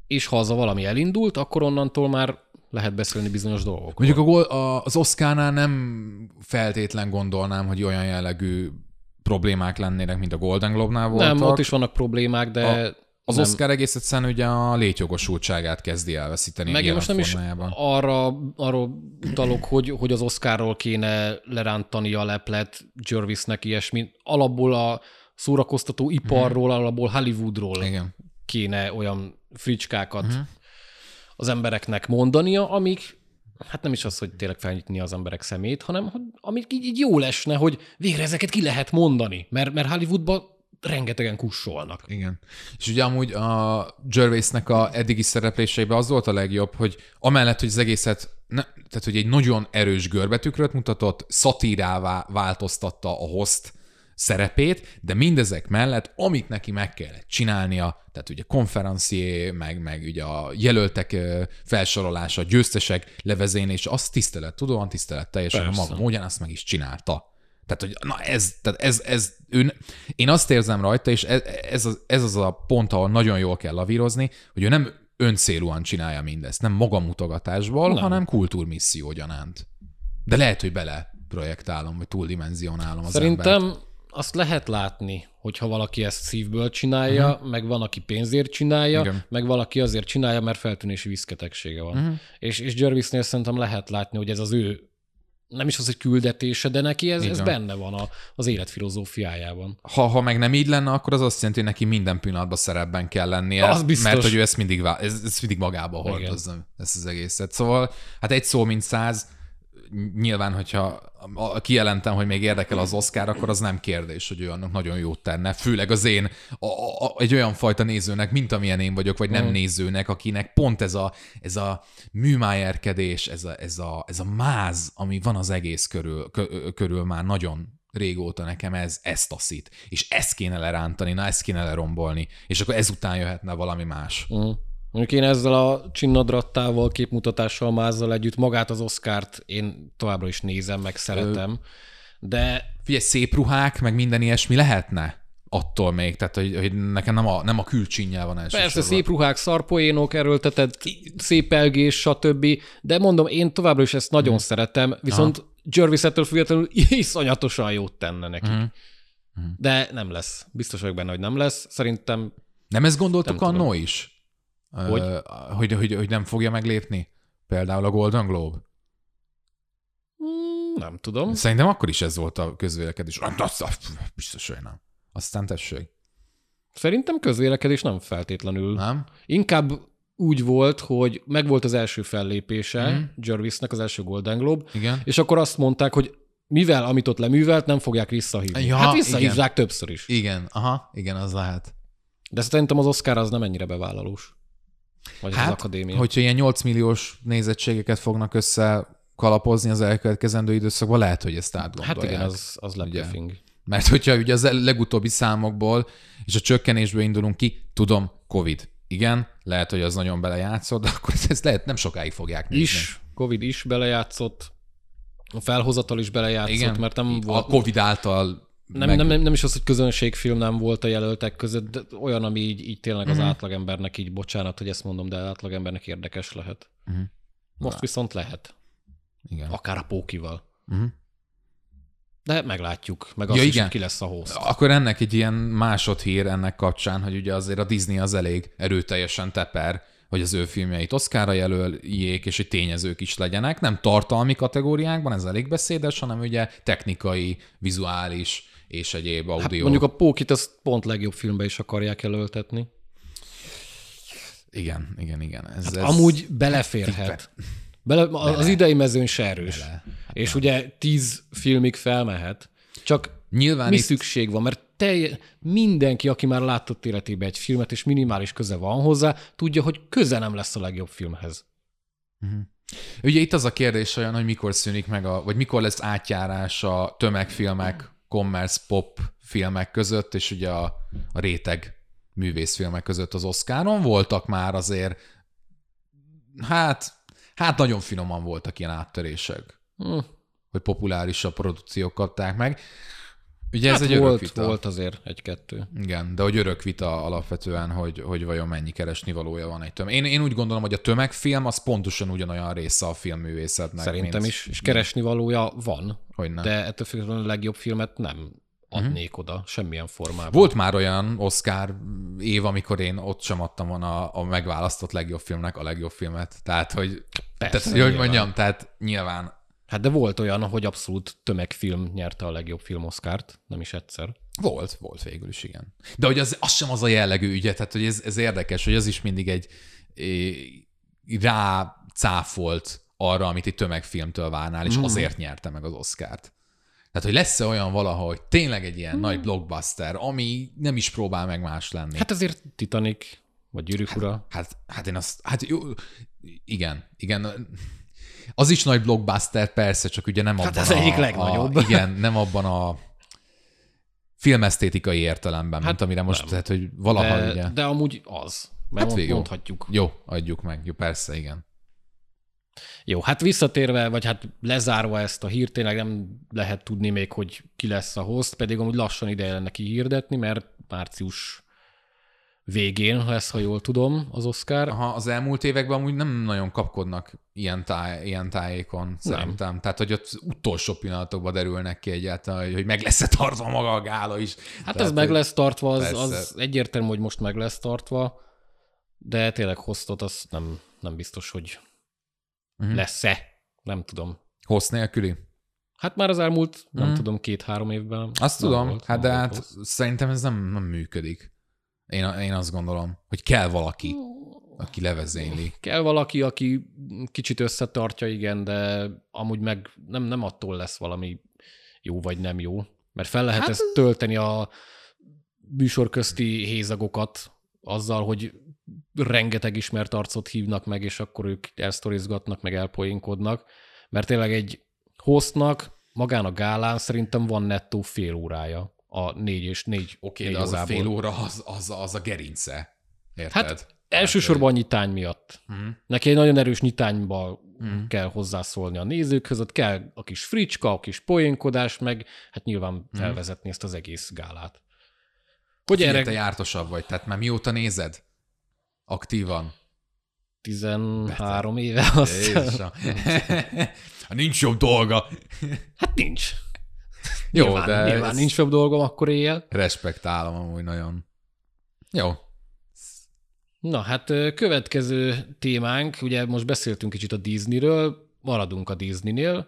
és ha az a valami elindult, akkor onnantól már lehet beszélni bizonyos dolgokról. Mondjuk a, az Oscarnál nem feltétlen gondolnám, hogy olyan jellegű problémák lennének, mint a Golden Globe-nál voltak. Nem, ott is vannak problémák, de... A, az nem. Oscar egész egyszerűen ugye a létjogosultságát kezdi elveszíteni. Meg most nem formájában. is arra, arra utalok, hogy, hogy az Oscarról kéne lerántani a leplet Jervisnek ilyesmi. Alapból a szórakoztató iparról, hmm. alapból Hollywoodról Igen. kéne olyan fricskákat uh-huh. az embereknek mondania, amik hát nem is az, hogy tényleg felnyitni az emberek szemét, hanem hogy, amik így, így jó lesne, hogy végre ezeket ki lehet mondani, mert, mert Hollywoodban rengetegen kussolnak. Igen. És ugye amúgy a Gervaisnek a eddigi szerepléseiben az volt a legjobb, hogy amellett, hogy az egészet, ne, tehát hogy egy nagyon erős görbetükröt mutatott, szatírává változtatta a host szerepét, de mindezek mellett, amit neki meg kellett csinálnia, tehát ugye konferencié, meg, meg ugye a jelöltek felsorolása, győztesek levezénylése, azt tisztelet, tudóan tisztelet teljesen Persze. a maga módján, azt meg is csinálta. Tehát, hogy na ez, tehát ez, ez ő, én azt érzem rajta, és ez, ez, az, ez az a pont, ahol nagyon jól kell lavírozni, hogy ő nem öncélúan csinálja mindezt, nem magamutogatásból, nem. hanem kultúrmisszió gyanánt. De lehet, hogy bele projektálom, vagy túldimenzionálom az Szerintem embert azt lehet látni, hogyha valaki ezt szívből csinálja, uh-huh. meg van, aki pénzért csinálja, Igen. meg valaki azért csinálja, mert feltűnési viszketegsége van. Uh-huh. És, és Jervisnél szerintem lehet látni, hogy ez az ő nem is az, hogy küldetése, de neki ez, ez benne van a, az élet filozófiájában. Ha, ha meg nem így lenne, akkor az azt jelenti, hogy neki minden pillanatban szerepben kell lennie, az biztos. mert hogy ő ezt mindig, ez, ez mindig magába hordozza, ezt az egészet. Szóval, hát egy szó, mint száz, nyilván, hogyha kijelentem, hogy még érdekel az Oscar, akkor az nem kérdés, hogy ő annak nagyon jót tenne. Főleg az én, a, a, egy olyan fajta nézőnek, mint amilyen én vagyok, vagy nem mm. nézőnek, akinek pont ez a, ez a műmájerkedés, ez a, ez, a, ez a máz, ami van az egész körül, kö, körül már nagyon régóta nekem ez, ezt taszít. És ezt kéne lerántani, na ezt kéne lerombolni, és akkor ezután jöhetne valami más. Mm. Mondjuk én ezzel a csinnadrattával, képmutatással, mázzal együtt magát az Oszkárt én továbbra is nézem, meg szeretem, de... Figyelj, szép ruhák, meg minden ilyesmi lehetne attól még, tehát hogy, hogy nekem nem a, nem a külcsinyel van elsősorban. Persze, szép ruhák, szarpoénok, erőltetett, szép elgés, stb. De mondom, én továbbra is ezt nagyon hmm. szeretem, viszont Aha. Jervis ettől függetlenül iszonyatosan jót tenne neki. Hmm. Hmm. De nem lesz. Biztos vagyok benne, hogy nem lesz. Szerintem... Nem ezt gondoltuk annó is? Hogy? hogy, hogy, hogy nem fogja meglépni? Például a Golden Globe? Hmm, nem tudom. Szerintem akkor is ez volt a közvélekedés. Biztos, hogy nem. Aztán tessék. Szerintem közvélekedés nem feltétlenül. Nem? Inkább úgy volt, hogy megvolt az első fellépése mm. Jervisnek, az első Golden Globe, Igen. és akkor azt mondták, hogy mivel amit ott leművelt, nem fogják visszahívni. Ja, hát visszahívják igen. többször is. Igen, aha, igen, az lehet. De szerintem az Oscar az nem ennyire bevállalós. Vagy hát, az akadémia. hogyha ilyen 8 milliós nézettségeket fognak össze kalapozni az elkövetkezendő időszakban, lehet, hogy ezt átgondolják. Hát igen, az, az lepöfing. Mert hogyha ugye az legutóbbi számokból és a csökkenésből indulunk ki, tudom, Covid. Igen, lehet, hogy az nagyon belejátszott, de akkor ezt lehet nem sokáig fogják nézni. Is, Covid is belejátszott, a felhozatal is belejátszott, Igen, mert nem volt... A Covid által Nem, meg- nem, nem, nem is az, hogy közönségfilm nem volt a jelöltek között, de olyan, ami így, így tényleg az átlagembernek így, bocsánat, hogy ezt mondom, de átlagembernek érdekes lehet. Mhm. Most viszont lehet. Igen. Akár a pókival. Mhm. De meglátjuk, meg Ja, azt is, igen. ki lesz a host. Akkor ennek egy ilyen másodhír ennek kapcsán, hogy ugye azért a Disney az elég erőteljesen teper, hogy az ő filmjeit Oscarra jelöljék, és hogy tényezők is legyenek. Nem tartalmi kategóriákban, ez elég beszédes, hanem ugye technikai, vizuális és egyéb Hát audio. mondjuk a pókit azt pont legjobb filmbe is akarják előltetni. Igen, igen, igen. Ez, ez... Ez... Amúgy beleférhet. Bele, az Bele. idei mezőny se erős. Bele. És ugye tíz filmig felmehet. Csak Nyilván mi itt- szükség van? Mert te, mindenki, aki már látott életében egy filmet, és minimális köze van hozzá, tudja, hogy köze nem lesz a legjobb filmhez. Ugye itt az a kérdés olyan, hogy mikor szűnik meg, a, vagy mikor lesz átjárás a tömegfilmek, commerce pop filmek között, és ugye a, a réteg művészfilmek között az Oscaron. Voltak már azért, hát, hát nagyon finoman voltak ilyen áttörések, Hm. hogy populárisabb produkciók kapták meg. Ugye Hát ez egy örök volt, vita. volt azért egy-kettő. Igen, de hogy örök vita alapvetően, hogy, hogy vajon mennyi keresni valója van egy tömeg. Én, én úgy gondolom, hogy a tömegfilm az pontosan ugyanolyan része a filmművészetnek. Szerintem mint, is. És keresni valója van, Hogy nem. de ettől függetlenül a legjobb filmet nem adnék oda semmilyen formában. Volt már olyan Oscar év, amikor én ott sem adtam volna a, a megválasztott legjobb filmnek a legjobb filmet. Tehát, hogy, Persze, tehát, hogy, hogy nyilván. mondjam, tehát nyilván Hát de volt olyan, hogy abszolút tömegfilm nyerte a legjobb film Oscárt, nem is egyszer. volt, volt végül is, igen. De hogy az, az sem az a jellegű ügye, tehát hogy ez, ez érdekes, hogy az is mindig egy é, rá cáfolt arra, amit egy tömegfilmtől várnál, és azért nyerte meg az Oscárt. Tehát, hogy lesz-e olyan valaha, hogy tényleg egy ilyen nagy blockbuster, ami nem is próbál meg más lenni. Hát ezért Titanic, vagy Gyűrűk ura. Hát, hát én azt, hát jó, igen, igen. Az is nagy blockbuster, persze, csak ugye nem Hát abban az egyik a, legnagyobb. A, igen, nem abban a filmesztétikai értelemben, hát mint amire most, nem. tehát, hogy valaha De, ugye. de amúgy az. Mert Hát végül. mondhatjuk. Jó, adjuk meg. Jó, persze, igen. Jó, hát visszatérve, vagy hát lezárva ezt a hírt, tényleg nem lehet tudni még, hogy ki lesz a host, pedig amúgy lassan ideje lenne kihirdetni, mert március végén lesz, ha jól tudom, az Oscar. Aha, az elmúlt években amúgy nem nagyon kapkodnak ilyen, táj, ilyen tájékon, szerintem. Tehát, hogy ott utolsó pillanatokban derülnek ki egyáltalán, hogy- meg lesz-e tartva maga a gála is. Hát Tehát, ez meg lesz tartva, az, Persze. az egyértelmű, hogy most meg lesz tartva, de tényleg hostot az nem, nem biztos, hogy uh-huh. lesz-e. Nem tudom. Hossz nélküli? Hát már az elmúlt, nem tudom, két-három évben. Azt nem tudom, volt- hát nem de hát hossz. szerintem ez nem, nem működik. Én, én azt gondolom, hogy kell valaki, aki levezényli. Kell valaki, aki kicsit összetartja, igen, de amúgy meg nem, nem attól lesz valami jó vagy nem jó. Mert fel lehet hát, ezt tölteni a műsor közti hézagokat azzal, hogy rengeteg ismert arcot hívnak meg, és akkor ők elsztorizgatnak, meg elpoénkodnak. Mert tényleg egy hostnak magán a gálán szerintem van nettó fél órája a négy és négy, Oké, négy de az órából. a fél óra, az, az, az a gerince. Érted? Hát elsősorban a nyitány miatt. Mhm. Neki egy nagyon erős nyitányba kell hozzászólni a nézőkhöz, ott kell a kis fricska, a kis poénkodás, meg hát nyilván felvezetni ezt az egész gálát. Hogy Figyelj, erre te jártosabb vagy, tehát már mióta nézed? Aktívan. 13 éve azt. Jézusom. Nincs jobb dolga. Hát nincs. Jó, nyilván, de nyilván nincs jobb dolgom akkor éjjel. Respektálom amúgy nagyon. Jó. Na hát következő témánk, ugye most beszéltünk kicsit a Disneyről, maradunk a Disneynél.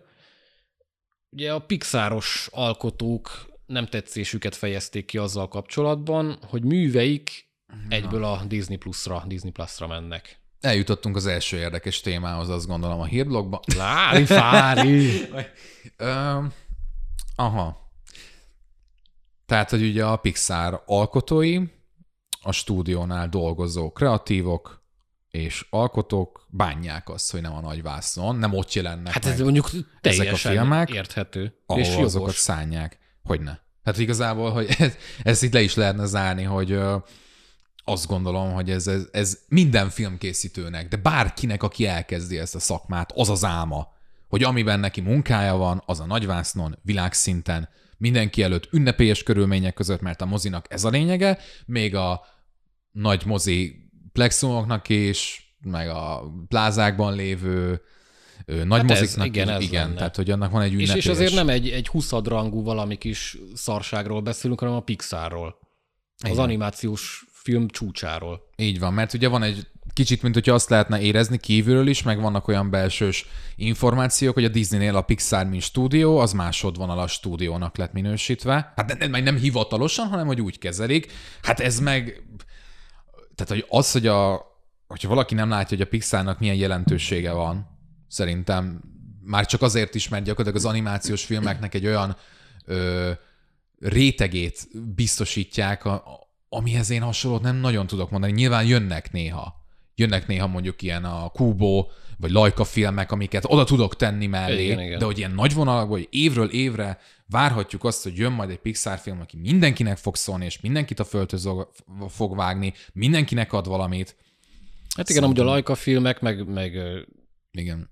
Ugye a Pixaros alkotók nem tetszésüket fejezték ki azzal kapcsolatban, hogy műveik egyből a Disney Plus-ra, Disney Plus-ra mennek. Eljutottunk az első érdekes témához, azt gondolom a hírblogban. Lári, fári! Ö, aha. Tehát, hogy ugye a Pixar alkotói, a stúdiónál dolgozó kreatívok és alkotók bánják azt, hogy nem a nagy vászon, nem ott jelennek Hát ez mondjuk ezek a filmek, érthető. ahol és azokat jogos. szánják. Hogyne. Hát igazából, hogy ez, ezt itt le is lehetne zárni, hogy ö, azt gondolom, hogy ez, ez, ez minden filmkészítőnek, de bárkinek, aki elkezdi ezt a szakmát, az az álma, hogy amiben neki munkája van, az a nagyvásznon, világszinten mindenki előtt ünnepélyes körülmények között, mert a mozinak ez a lényege, még a nagy mozi plexumoknak is, meg a plázákban lévő nagy Hát ez- moziknak igen, is, ez igen, lenne. tehát hogy annak van egy És, ünnepélyes... és azért nem egy, egy huszadrangú valami kis szarságról beszélünk, hanem a Pixarról. Az Igen. animációs film csúcsáról. Így van, mert ugye van egy kicsit, mint hogyha azt lehetne érezni kívülről is, meg vannak olyan belsős információk, hogy a Disneynél a Pixar, mint stúdió, az másodvonalas stúdiónak lett minősítve. Hát nem, nem, nem hivatalosan, hanem hogy úgy kezelik. Hát ez meg... Tehát, hogy az, hogy a, hogyha valaki nem látja, hogy a Pixarnak milyen jelentősége van, szerintem már csak azért is, mert gyakorlatilag az animációs filmeknek egy olyan ö, rétegét biztosítják, a- amihez én hasonlót nem nagyon tudok mondani. Nyilván jönnek néha. Jönnek néha mondjuk ilyen a Kubo, vagy Lajka filmek, amiket oda tudok tenni mellé, Igen, igen. de hogy ilyen nagy vonalakban, hogy évről évre várhatjuk azt, hogy jön majd egy Pixar film, aki mindenkinek fog szólni, és mindenkit a földhöz fog vágni, mindenkinek ad valamit. Hát igen, amúgy a Laika filmek, meg, meg Igen.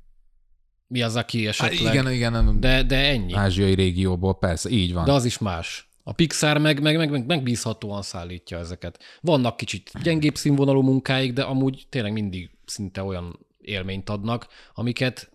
mi az, aki Hát esetleg. igen, igen, de... de, de ennyi. ázsiai régióból, persze, így van. De az is más. A Pixar meg, meg, meg, meg megbízhatóan szállítja ezeket. Vannak kicsit gyengébb színvonalú munkáik, de amúgy tényleg mindig szinte olyan élményt adnak, amiket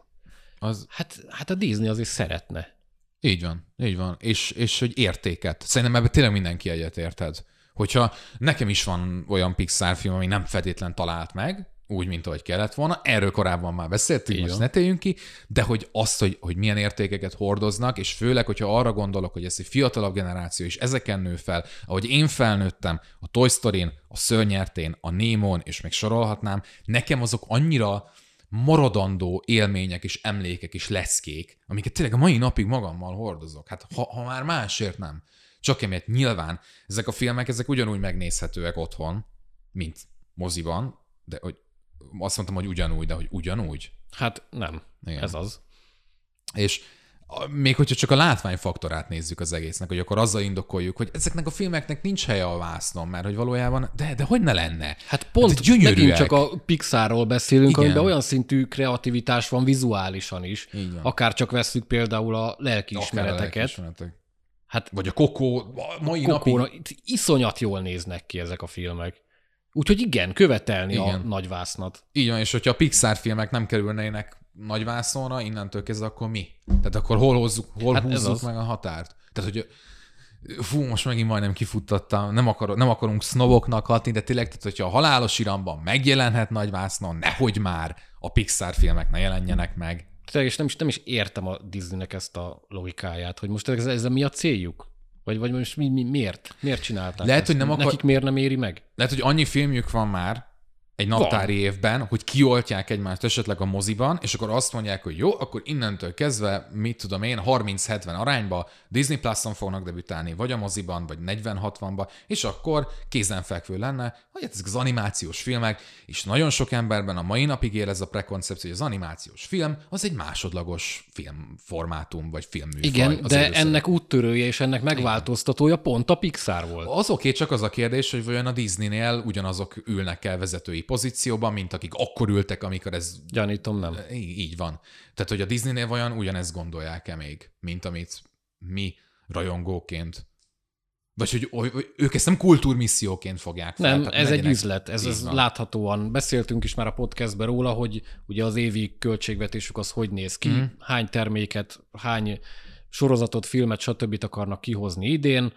Az, hát, hát a Disney azért szeretne. Így van, így van. És, és hogy értéket. Szerintem ebben tényleg mindenki egyet érted. Hogyha nekem is van olyan Pixar film, ami nem feltétlen talált meg, úgy, mint ahogy kellett volna, erről korábban már beszéltünk, Így most ne téljünk ki, de hogy azt, hogy, hogy milyen értékeket hordoznak, és főleg, hogyha arra gondolok, hogy ez egy fiatalabb generáció, és ezeken nő fel, ahogy én felnőttem, a Toy Story-n, a Szörnyertén, a Némon, és még sorolhatnám, nekem azok annyira maradandó élmények és emlékek és leszkék, amiket tényleg a mai napig magammal hordozok. Hát ha, ha már másért nem. Csak emiatt nyilván ezek a filmek, ezek ugyanúgy megnézhetőek otthon, mint moziban, de hogy azt mondtam, hogy ugyanúgy, de hogy ugyanúgy. Hát nem, Igen. ez az. És még hogyha csak a látványfaktorát nézzük az egésznek, hogy akkor azzal indokoljuk, hogy ezeknek a filmeknek nincs helye a vásznon, mert hogy valójában, de, de hogy ne lenne? Hát pont Hát megint csak a Pixarról beszélünk, Igen. amiben olyan szintű kreativitás van vizuálisan is. Van. Akár csak vesszük például a lelkiismereteket. lelkiismeretek. Hát Vagy a kokó, a mai napig kokóna, itt iszonyat jól néznek ki ezek a filmek. Úgyhogy igen, követelni igen. a nagyvásznat. Így van, és hogyha a Pixar filmek nem kerülnének nagyvászonra, innentől kezdve akkor mi? Tehát akkor hol, hozzuk, hol Hát húzzuk meg a határt? Tehát, hogy fú, most megint majdnem kifuttattam, nem, akar, nem akarunk sznoboknak hatni, de tényleg, tehát, hogyha a halálos iramban megjelenhet nagyvásznon, nehogy már a Pixar filmek ne jelenjenek meg. Tényleg, és nem is, nem is értem a Disneynek ezt a logikáját, hogy most ez, ez mi a céljuk? Vagy, vagy most mi, mi, miért? Miért csinálták Lehet, ezt? hogy nem akar- Nekik miért nem éri meg? Lehet, hogy annyi filmjük van már egy naptári évben, hogy kioltják egymást esetleg a moziban, és akkor azt mondják, hogy jó, akkor innentől kezdve, mit tudom én, 30-70 arányba Disney Plus-on fognak debütálni, vagy a moziban, vagy 40-60-ba, és akkor kézenfekvő lenne, hogy hát ezek az animációs filmek, és nagyon sok emberben a mai napig él ez a prekoncepció, hogy az animációs film az egy másodlagos filmformátum, vagy filmműfaj. Igen, de élőszerep. ennek úttörője és ennek megváltoztatója pont a Pixar volt. Az oké, csak az a kérdés, hogy vajon a Disneynél ugyanazok ülnek el vezetői pozícióban, mint akik akkor ültek, amikor ez Gyanítom, nem. Í- így van. Tehát, hogy a Disneynél vajon ugyanezt gondolják-e még, mint amit mi rajongóként vagy hogy, hogy ők ezt nem kultúrmisszióként fogják fel. Nem, ez egy üzlet, ez, Így ez láthatóan. Beszéltünk is már a podcastben róla, hogy ugye az évi költségvetésük az hogy néz ki, mm. hány terméket, hány sorozatot, filmet, stb. akarnak kihozni idén.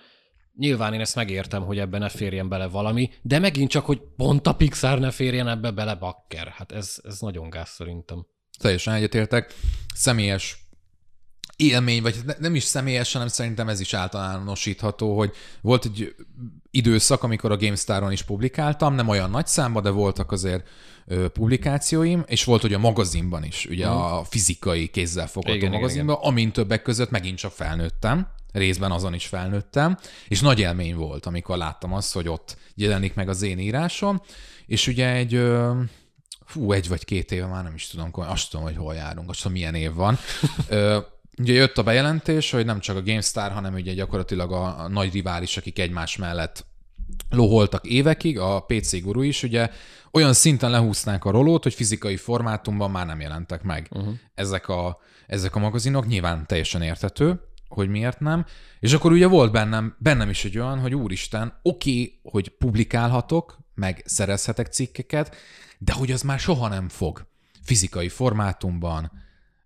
Nyilván én ezt megértem, hogy ebben ne férjen bele valami, de megint csak, hogy pont a Pixar ne férjen ebbe bele bakker. Hát ez, ez nagyon gáz szerintem. Teljesen egyetértek. Személyes élmény, vagy ne- nem is személyes, hanem szerintem ez is általánosítható, hogy volt egy időszak, amikor a GameStar-on is publikáltam, nem olyan nagy számba, de voltak azért ö, publikációim, és volt, hogy a magazinban is, ugye a fizikai kézzel fogható Igen, igen, magazinban, amint többek között megint csak felnőttem, részben azon is felnőttem, és nagy élmény volt, amikor láttam azt, hogy ott jelenik meg az én írásom, és ugye egy fú, egy vagy két éve már nem is tudom, azt tudom, hogy hol járunk, azt tudom, milyen év van. Ö, ugye jött a bejelentés, hogy nem csak a GameStar, hanem ugye gyakorlatilag a, a nagy rivális, akik egymás mellett loholtak évekig, a PC Guru is, ugye olyan szinten lehúzták a rolót, hogy fizikai formátumban már nem jelentek meg uh-huh. ezek, a, ezek a magazinok, nyilván teljesen értető, hogy miért nem. És akkor ugye volt bennem, bennem is egy olyan, hogy úristen, oké, okay, hogy publikálhatok, meg szerezhetek cikkeket, de hogy az már soha nem fog fizikai formátumban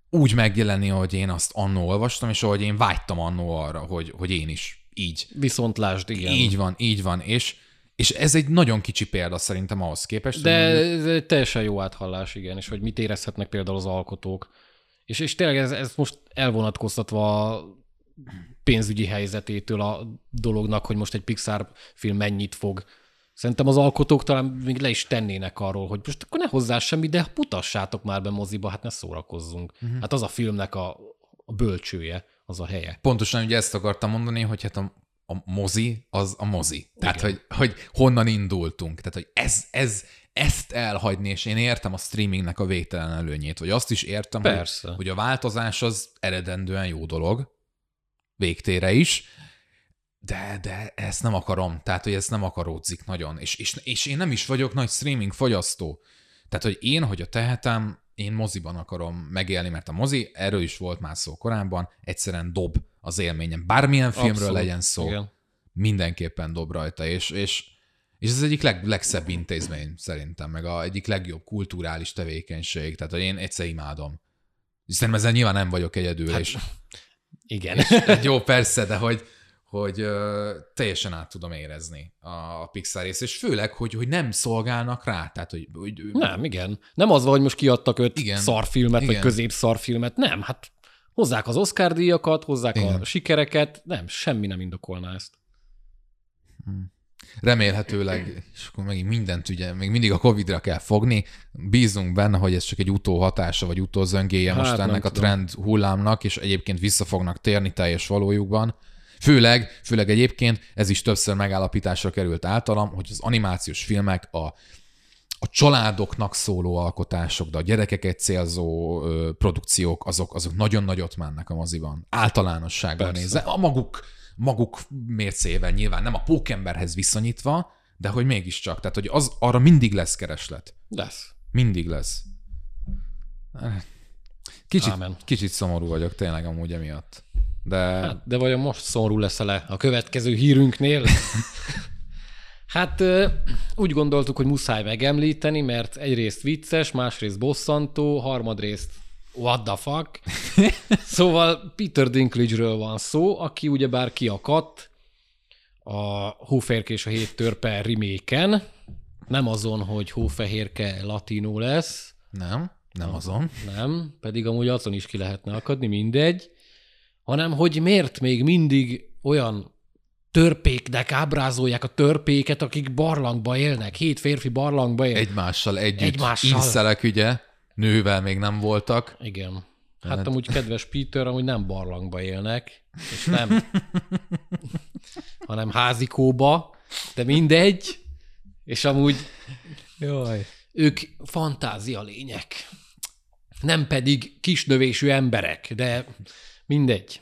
úgy megjelenni, ahogy én azt annó olvastam, és ahogy én vágytam annó arra, hogy, hogy én is így. Viszont lásd, igen. Így van, így van, és, és ez egy nagyon kicsi példa szerintem ahhoz képest. De ez egy teljesen jó áthallás, igen, és hogy mit érezhetnek például az alkotók. És, és tényleg ez, ez most elvonatkoztatva pénzügyi helyzetétől a dolognak, hogy most egy Pixar film mennyit fog. Szerintem az alkotók talán még le is tennének arról, hogy most akkor ne hozzá semmi, de mutassátok már be moziba, hát ne szórakozzunk. Uh-huh. Hát az a filmnek a, a bölcsője, az a helye. Pontosan ugye ezt akartam mondani, hogy hát a, a mozi az a mozi. Tehát, hogy, hogy honnan indultunk. Tehát, hogy ez, ez, ezt elhagyni, és én értem a streamingnek a végtelen előnyét, vagy azt is értem, Persze. hogy, hogy a változás az eredendően jó dolog, végtére is, de, de ezt nem akarom, tehát, hogy ezt nem akaródzik nagyon, és, és, és én nem is vagyok nagy streaming fogyasztó. Tehát, hogy én, hogy a tehetem, én moziban akarom megélni, mert a mozi, erről is volt már szó korábban, egyszerűen dob az élményem. Bármilyen filmről Abszolút. legyen szó, Igen. mindenképpen dob rajta, és, és, és ez egyik leg, legszebb intézmény szerintem, meg a egyik legjobb kulturális tevékenység, tehát hogy én egyszer imádom. Szerintem ezzel nyilván nem vagyok egyedül, hát, és, igen. És, jó, persze, de hogy, hogy uh, teljesen át tudom érezni a, a Pixar részt, és főleg, hogy, hogy nem szolgálnak rá. Tehát, hogy, hogy, nem, igen. Nem az van, hogy most kiadtak öt igen, szarfilmet, igen. vagy közép szarfilmet. Nem, hát hozzák az Oscar díjakat, hozzák igen. a sikereket. Nem, semmi nem indokolná ezt. Hmm. Remélhetőleg, és akkor megint mindent ugye, még mindig a Covid-ra kell fogni, bízunk benne, hogy ez csak egy utóhatása, vagy utózöngéje hát, most ennek a trend hullámnak, és egyébként vissza fognak térni teljes valójukban. Főleg, főleg egyébként ez is többször megállapításra került általam, hogy az animációs filmek a, a családoknak szóló alkotások, de a gyerekeket célzó ö, produkciók, azok, azok nagyon nagyot mennek a moziban. Általánosságban nézve. A maguk maguk mércével nyilván, nem a pókemberhez viszonyítva, de hogy mégiscsak, tehát hogy az arra mindig lesz kereslet. Lesz. Mindig lesz. Kicsit, kicsit szomorú vagyok tényleg amúgy emiatt. De... Hát, de vajon most szomorú lesz-e a következő hírünknél? hát úgy gondoltuk, hogy muszáj megemlíteni, mert egyrészt vicces, másrészt bosszantó, harmadrészt what the fuck. szóval Peter Dinklage-ről van szó, aki ugyebár kiakadt a Hófehérke és a hét törpe remake Nem azon, hogy hófehérke latino lesz. Nem, nem azon. Nem, pedig amúgy azon is ki lehetne akadni, mindegy. Hanem, hogy miért még mindig olyan törpéknek ábrázolják a törpéket, akik barlangba élnek, hét férfi barlangba élnek. Egymással együtt. Egymással. Inszelek, ugye? Nővel még nem voltak. Igen. Hát Tehát... amúgy kedves Peter, amúgy nem barlangba élnek, és nem, hanem házikóba, de mindegy, és amúgy Jaj. ők fantázia lények, nem pedig kisnövésű emberek, de mindegy.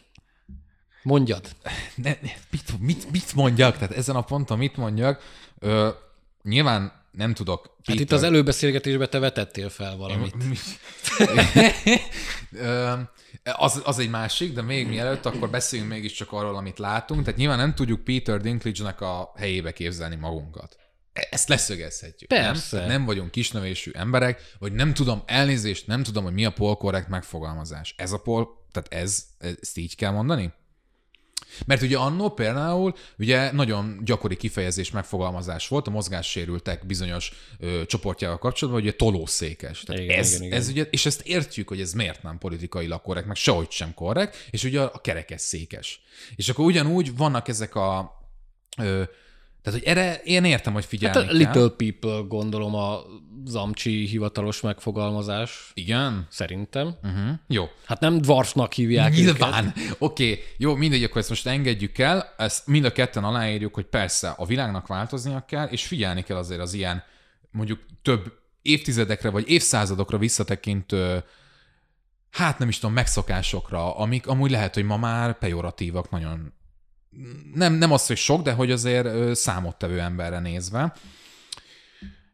Mondjad. Ne, ne, mit, mit, mit mondjak? Tehát ezen a ponton mit mondjak? Ö, nyilván nem tudok. Peter... Hát itt az előbeszélgetésben te vetettél fel valamit. az, az egy másik, de még mielőtt, akkor beszéljünk mégiscsak arról, amit látunk. Tehát nyilván nem tudjuk Peter Dinklage-nek a helyébe képzelni magunkat. E, ezt leszögezhetjük. Persze. Nem, nem vagyunk kisnövésű emberek, vagy nem tudom, elnézést, nem tudom, hogy mi a polkorrekt megfogalmazás. Ez a pol, tehát ez, ezt így kell mondani? Mert ugye annó például ugye nagyon gyakori kifejezés megfogalmazás volt a mozgássérültek bizonyos ö, csoportjával kapcsolatban, hogy ugye tolószékes. Tehát igen, ez, igen, igen. ez ugye, és ezt értjük, hogy ez miért nem politikailag korrekt, meg sehogy sem korrekt, és ugye a, a kerekes székes. És akkor ugyanúgy vannak ezek a ö, tehát, hogy erre én értem, hogy figyelni hát a kell. Little People gondolom a Zamcsi hivatalos megfogalmazás. Igen? Szerintem. Uh-huh. Jó. Hát nem dwarfnak hívják Nyilván. Oké, okay. jó, mindegy, akkor ezt most engedjük el, ezt mind a ketten aláírjuk, hogy persze a világnak változnia kell, és figyelni kell azért az ilyen mondjuk több évtizedekre vagy évszázadokra visszatekintő hát nem is tudom, megszokásokra, amik amúgy lehet, hogy ma már pejoratívak nagyon nem, nem az, hogy sok, de hogy azért számottevő emberre nézve.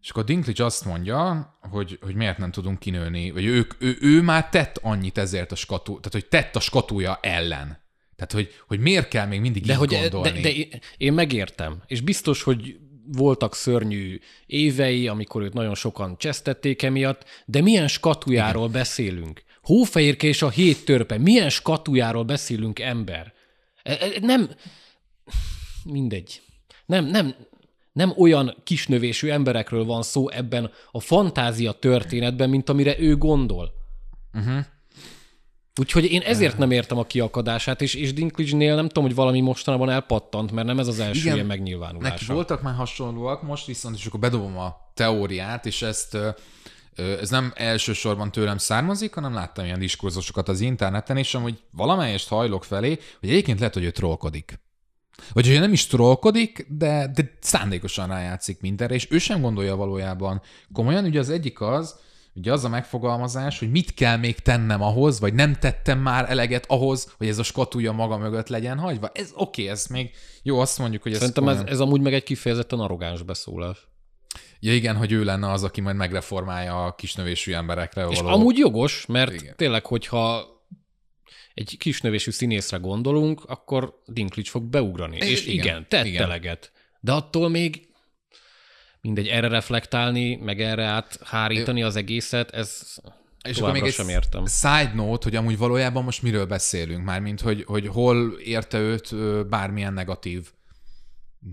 És akkor Dinklage azt mondja, hogy, hogy miért nem tudunk kinőni, vagy ők, ő, ő már tett annyit ezért a skatú, tehát hogy tett a skatúja ellen. Tehát, hogy, hogy miért kell még mindig De, így hogy, gondolni? de, de én megértem. És biztos, hogy voltak szörnyű évei, amikor őt nagyon sokan csesztették emiatt, de milyen skatujáról Igen. beszélünk? Hófehérke és a hét törpe, milyen skatujáról beszélünk ember? E- e- Nem, mindegy. Nem, nem, nem olyan kisnövésű emberekről van szó ebben a fantázia történetben, mint amire ő gondol. Uh-huh. Úgyhogy én ezért nem értem a kiakadását, és, és Dinklage-nél nem tudom, hogy valami mostanában elpattant, mert nem ez az első Igen, ilyen megnyilvánulása. Neki voltak már hasonlóak, most viszont, és akkor bedobom a teóriát, és ezt ez nem elsősorban tőlem származik, hanem láttam ilyen diskurzusokat az interneten, és amúgy valamelyest hajlok felé, hogy egyébként lehet, hogy ő trollkodik. Vagy hogy nem is trollkodik, de, de szándékosan rájátszik mindenre, és ő sem gondolja valójában komolyan. Ugye az egyik az, ugye az a megfogalmazás, hogy mit kell még tennem ahhoz, vagy nem tettem már eleget ahhoz, hogy ez a skatúja maga mögött legyen hagyva. Ez oké, okay, ez még jó, azt mondjuk, hogy ez Szerintem ez, ez amúgy meg egy kifejezetten arrogáns beszólás. Ja igen, hogy ő lenne az, aki majd megreformálja a kisnövésű emberekre És való... amúgy jogos, mert Igen. tényleg, hogyha egy kisnövésű színészre gondolunk, akkor Dinklage fog beugrani. I- és igen, igen, tett igen. eleget. De attól még mindegy, erre reflektálni, meg erre áthárítani az egészet, ez És akkor még sem értem. side note, hogy amúgy valójában most miről beszélünk, mármint, hogy, hogy hol érte őt bármilyen negatív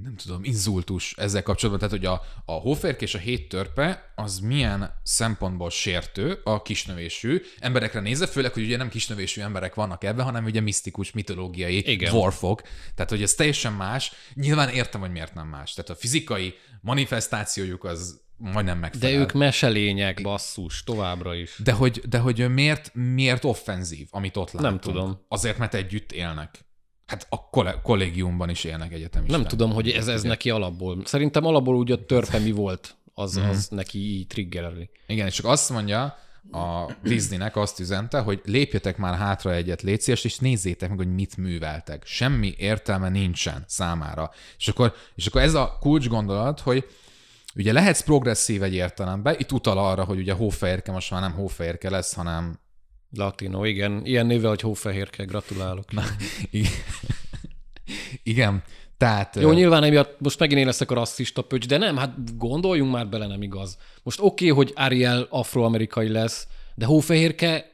nem tudom, inzultus ezzel kapcsolatban, tehát hogy a, a hóférk és a hét törpe az milyen szempontból sértő a kisnövésű emberekre nézve, főleg, hogy ugye nem kisnövésű emberek vannak ebben, hanem ugye misztikus, mitológiai Igen. dwarfok. Tehát, hogy ez teljesen más. Nyilván értem, hogy miért nem más. Tehát a fizikai manifestációjuk az majdnem De megfelel. ők meselények, basszus, továbbra is. De hogy, de hogy miért, miért offenzív, amit ott látunk? Nem tudom. Azért, mert együtt élnek. Hát a kollégiumban is élnek egyetemisták. Nem tudom, hogy ez, ez neki alapból. Szerintem alapból úgy a törpe mi volt, az, Mhm. az neki így triggereli. Igen, és csak azt mondja, a Disneynek azt üzente, hogy lépjetek már hátra egyet létszést, és nézzétek meg, hogy mit műveltek. Semmi értelme nincsen számára. És akkor, és akkor ez a kulcs gondolat, hogy ugye lehetsz progresszív egy értelemben, itt utal arra, hogy ugye hófehérke most már nem hófehérke lesz, hanem Latino, igen. Ilyen névvel, hogy hófehérke, gratulálok. Na. igen, igen tehát Jó, nyilván emiatt most megint én leszek a rasszista pöcs, de nem, hát gondoljunk már bele, nem igaz. Most oké, okay, hogy Ariel afroamerikai lesz, de hófehérke,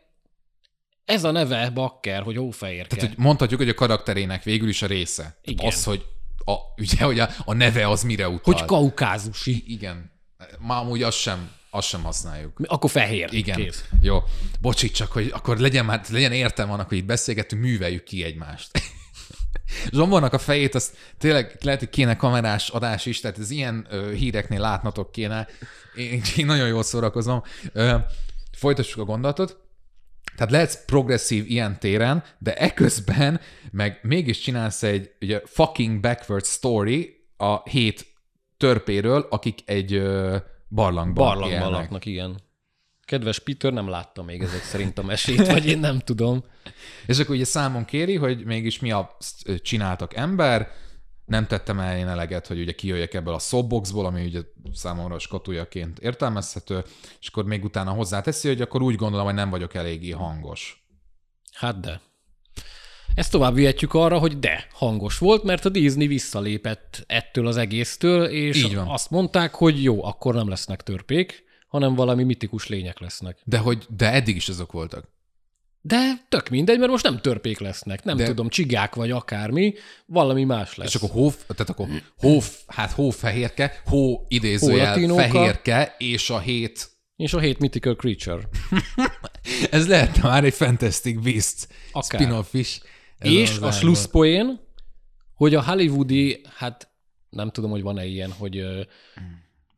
ez a neve, bakker, hogy hófehérke. Tehát, hogy mondhatjuk, hogy a karakterének végül is a része. Igen. Az, hogy a, ugye, hogy a, a neve az mire utal. hogy kaukázusi. Igen. Ma amúgy azt sem, azt sem használjuk. Akkor fehér. Igen. Kész. Jó. Bocsi, csak hogy akkor legyen már, legyen értelme annak, hogy itt beszélgetünk, műveljük ki egymást. Zsombornak a fejét, azt tényleg lehet, hogy kéne kamerás adás is, tehát ez ilyen ö, híreknél látnatok kéne. Én, én nagyon jól szórakozom. Ö, folytassuk a gondolatot. Tehát lehetsz progresszív ilyen téren, de eközben meg mégis csinálsz egy ugye, fucking backward story a hét törpéről, akik egy ö, barlangban Barlangban élnek. laknak, igen. Kedves Peter nem látta még ezek szerint a mesét, vagy én nem tudom. És akkor ugye számon kéri, hogy mégis mi a csináltak ember, nem tettem el én eleget, hogy ugye kijöjjek ebből a soapboxból, ami ugye számomra skatujaként értelmezhető, és akkor még utána hozzáteszi, hogy akkor úgy gondolom, hogy nem vagyok eléggé hangos. Hát de. Ezt tovább vihetjük arra, hogy de, hangos volt, mert a Disney visszalépett ettől az egésztől, és Így van. azt mondták, hogy jó, akkor nem lesznek törpék, hanem valami mitikus lények lesznek. De hogy de eddig is azok voltak. De tök mindegy, mert most nem törpék lesznek, nem De- tudom, csigák vagy akármi, valami más lesz. És akkor hóf, tehát akkor hóf, hát hófehérke, hó idézőjel Hólatinóka. fehérke, és a hét És a hét mythical creature. Ez lehetne már egy Fantastic Beast Akár. spin-off is. Ez és a ágban. slusszpoén, hogy a hollywoodi, hát nem tudom, hogy van-e ilyen, hogy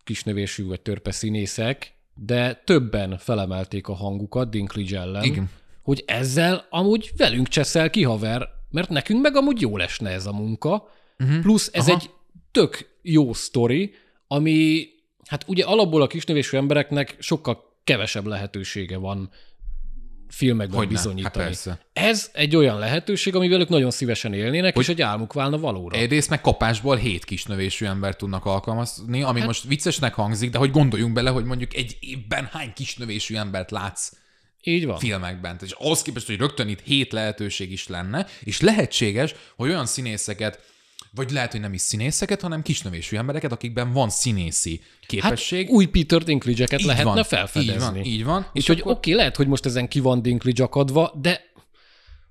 kisnövésű vagy törpe színészek, de többen felemelték a hangukat Dinklage ellen, Igen. hogy ezzel amúgy velünk cseszel ki, haver, mert nekünk meg amúgy jól esne ez a munka, uh-huh. plusz ez Aha. egy tök jó sztori, ami, hát ugye alapból a kisnövésű embereknek sokkal kevesebb lehetősége van filmekben Hogyne, bizonyítani. hát persze. Ez egy olyan lehetőség, amivel ők nagyon szívesen élnének, hogy... és egy álmuk válna valóra. Egyrészt meg kapásból hét kisnövésű embert tudnak alkalmazni, ami hát... most viccesnek hangzik, de hogy gondoljunk bele, hogy mondjuk egy évben hány kisnövésű embert látsz Így van. filmekben. És ahhoz képest, hogy rögtön itt hét lehetőség is lenne, és lehetséges, hogy olyan színészeket, vagy lehet, hogy nem is színészeket, hanem kisnövésű embereket, akikben van színészi képesség. Hát új Peter Dinklage-eket lehetne van, felfedezni. Így van, így van. Úgyhogy oké, okay, lehet, hogy most ezen ki van Dinklage akadva, de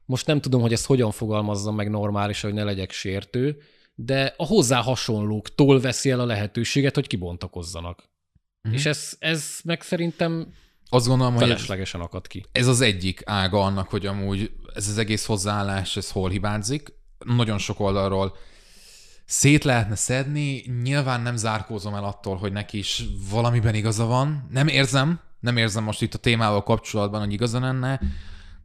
most nem tudom, hogy ezt hogyan fogalmazzam meg normálisan, hogy ne legyek sértő, de a hozzá hasonlóktól veszi el a lehetőséget, hogy kibontakozzanak. Mhm. És ez, ez meg szerintem Azt gondolom, hogy feleslegesen akad ki. ez az egyik ága annak, hogy amúgy ez az egész hozzáállás, ez hol hibázik. Nagyon sok oldalról szét lehetne szedni, nyilván nem zárkózom el attól, hogy neki is valamiben igaza van. Nem érzem, nem érzem most itt a témával kapcsolatban, hogy igaza lenne,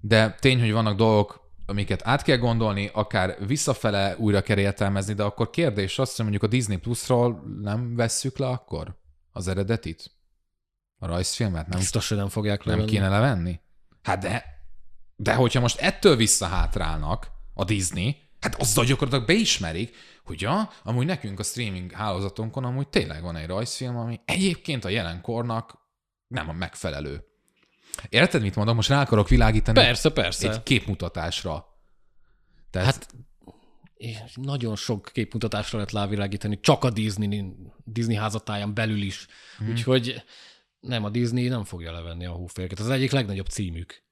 de tény, hogy vannak dolgok, amiket át kell gondolni, akár visszafele újra kell értelmezni, de akkor kérdés az, hogy mondjuk a Disney Plus-ról nem vesszük le akkor az eredetit? A rajzfilmet? Nem, Biztos, hogy nem fogják nem levenni. kéne levenni? Hát de, de hogyha most ettől visszahátrálnak a Disney, hát azzal gyakorlatilag beismerik, hogy ja, amúgy nekünk a streaming hálózatunkon amúgy tényleg van egy rajzfilm, ami egyébként a jelenkornak nem a megfelelő. Érted, mit mondom? Most rá akarok világítani Persze, persze. egy képmutatásra. Tehát, hát, nagyon sok képmutatásra lehet lávilágítani, csak a Disney, Disney házatáján belül is. Mhm. Hmm. Úgyhogy nem, a Disney nem fogja levenni a hófélket. Ez az egyik legnagyobb címük.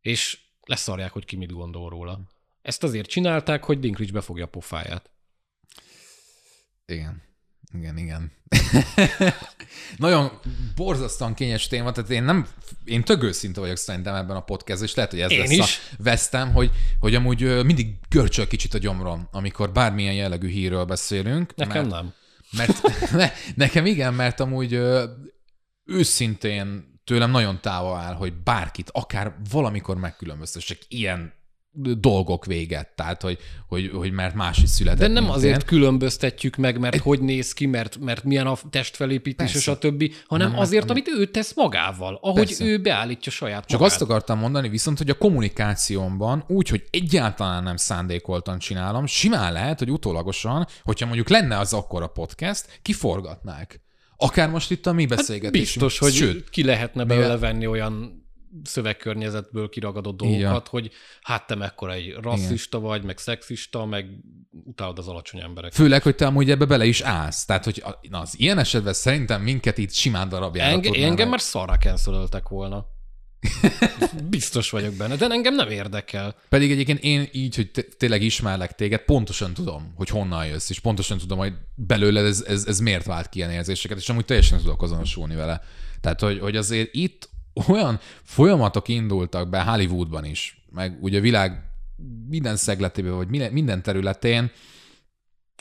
És leszarják, hogy ki mit gondol róla. Ezt azért csinálták, hogy Dinklage befogja a pofáját. igen. Igen, igen. Nagyon borzasztóan kényes téma, tehát én nem, én tök őszinte vagyok szerintem ebben a podcastban, és lehet, hogy ez Én lesz is. a vesztem, hogy, hogy amúgy mindig görcsöl kicsit a gyomrom, amikor bármilyen jellegű hírről beszélünk. Nekem mert, nem. Mert ne, nekem igen, mert amúgy őszintén tőlem nagyon távol áll, hogy bárkit, akár valamikor megkülönböztessek ilyen dolgok véget, tehát hogy, hogy, hogy mert más is született. De nem mint azért különböztetjük meg, mert hogy néz ki, mert, mert milyen a testfelépítés, és Persze. a többi, hanem Nem, azért, nem. amit ő tesz magával, ahogy Persze. ő beállítja saját Csak magát. azt akartam mondani viszont, hogy a kommunikációmban úgy, hogy egyáltalán nem szándékoltan csinálom, simán lehet, hogy utólagosan, hogyha mondjuk lenne az akkora podcast, kiforgatnák. Akár most itt a mi beszélgetésünk. Biztos, hogy Sőt, ki lehetne belőle venni olyan szövegkörnyezetből kiragadott Igen. dolgokat, hogy hát te mekkora egy rasszista vagy, meg szexista, meg utálod az alacsony embereket. főleg, hogy te amúgy ebbe bele is állsz. Tehát, hogy na, az ilyen esetben szerintem minket itt simán darabjára Enge, engem már szarra cancelöltek volna. Biztos vagyok benne, de engem nem érdekel. Pedig egyébként én így, hogy tényleg ismerlek téged, pontosan tudom, hogy honnan jössz, és pontosan tudom, hogy belőled ez, ez, ez miért vált ki ilyen érzéseket, és amúgy teljesen tudok azonosulni vele. Tehát, hogy, hogy azért itt olyan folyamatok indultak be Hollywoodban is, meg ugye a világ minden szegletében, vagy minden- területén,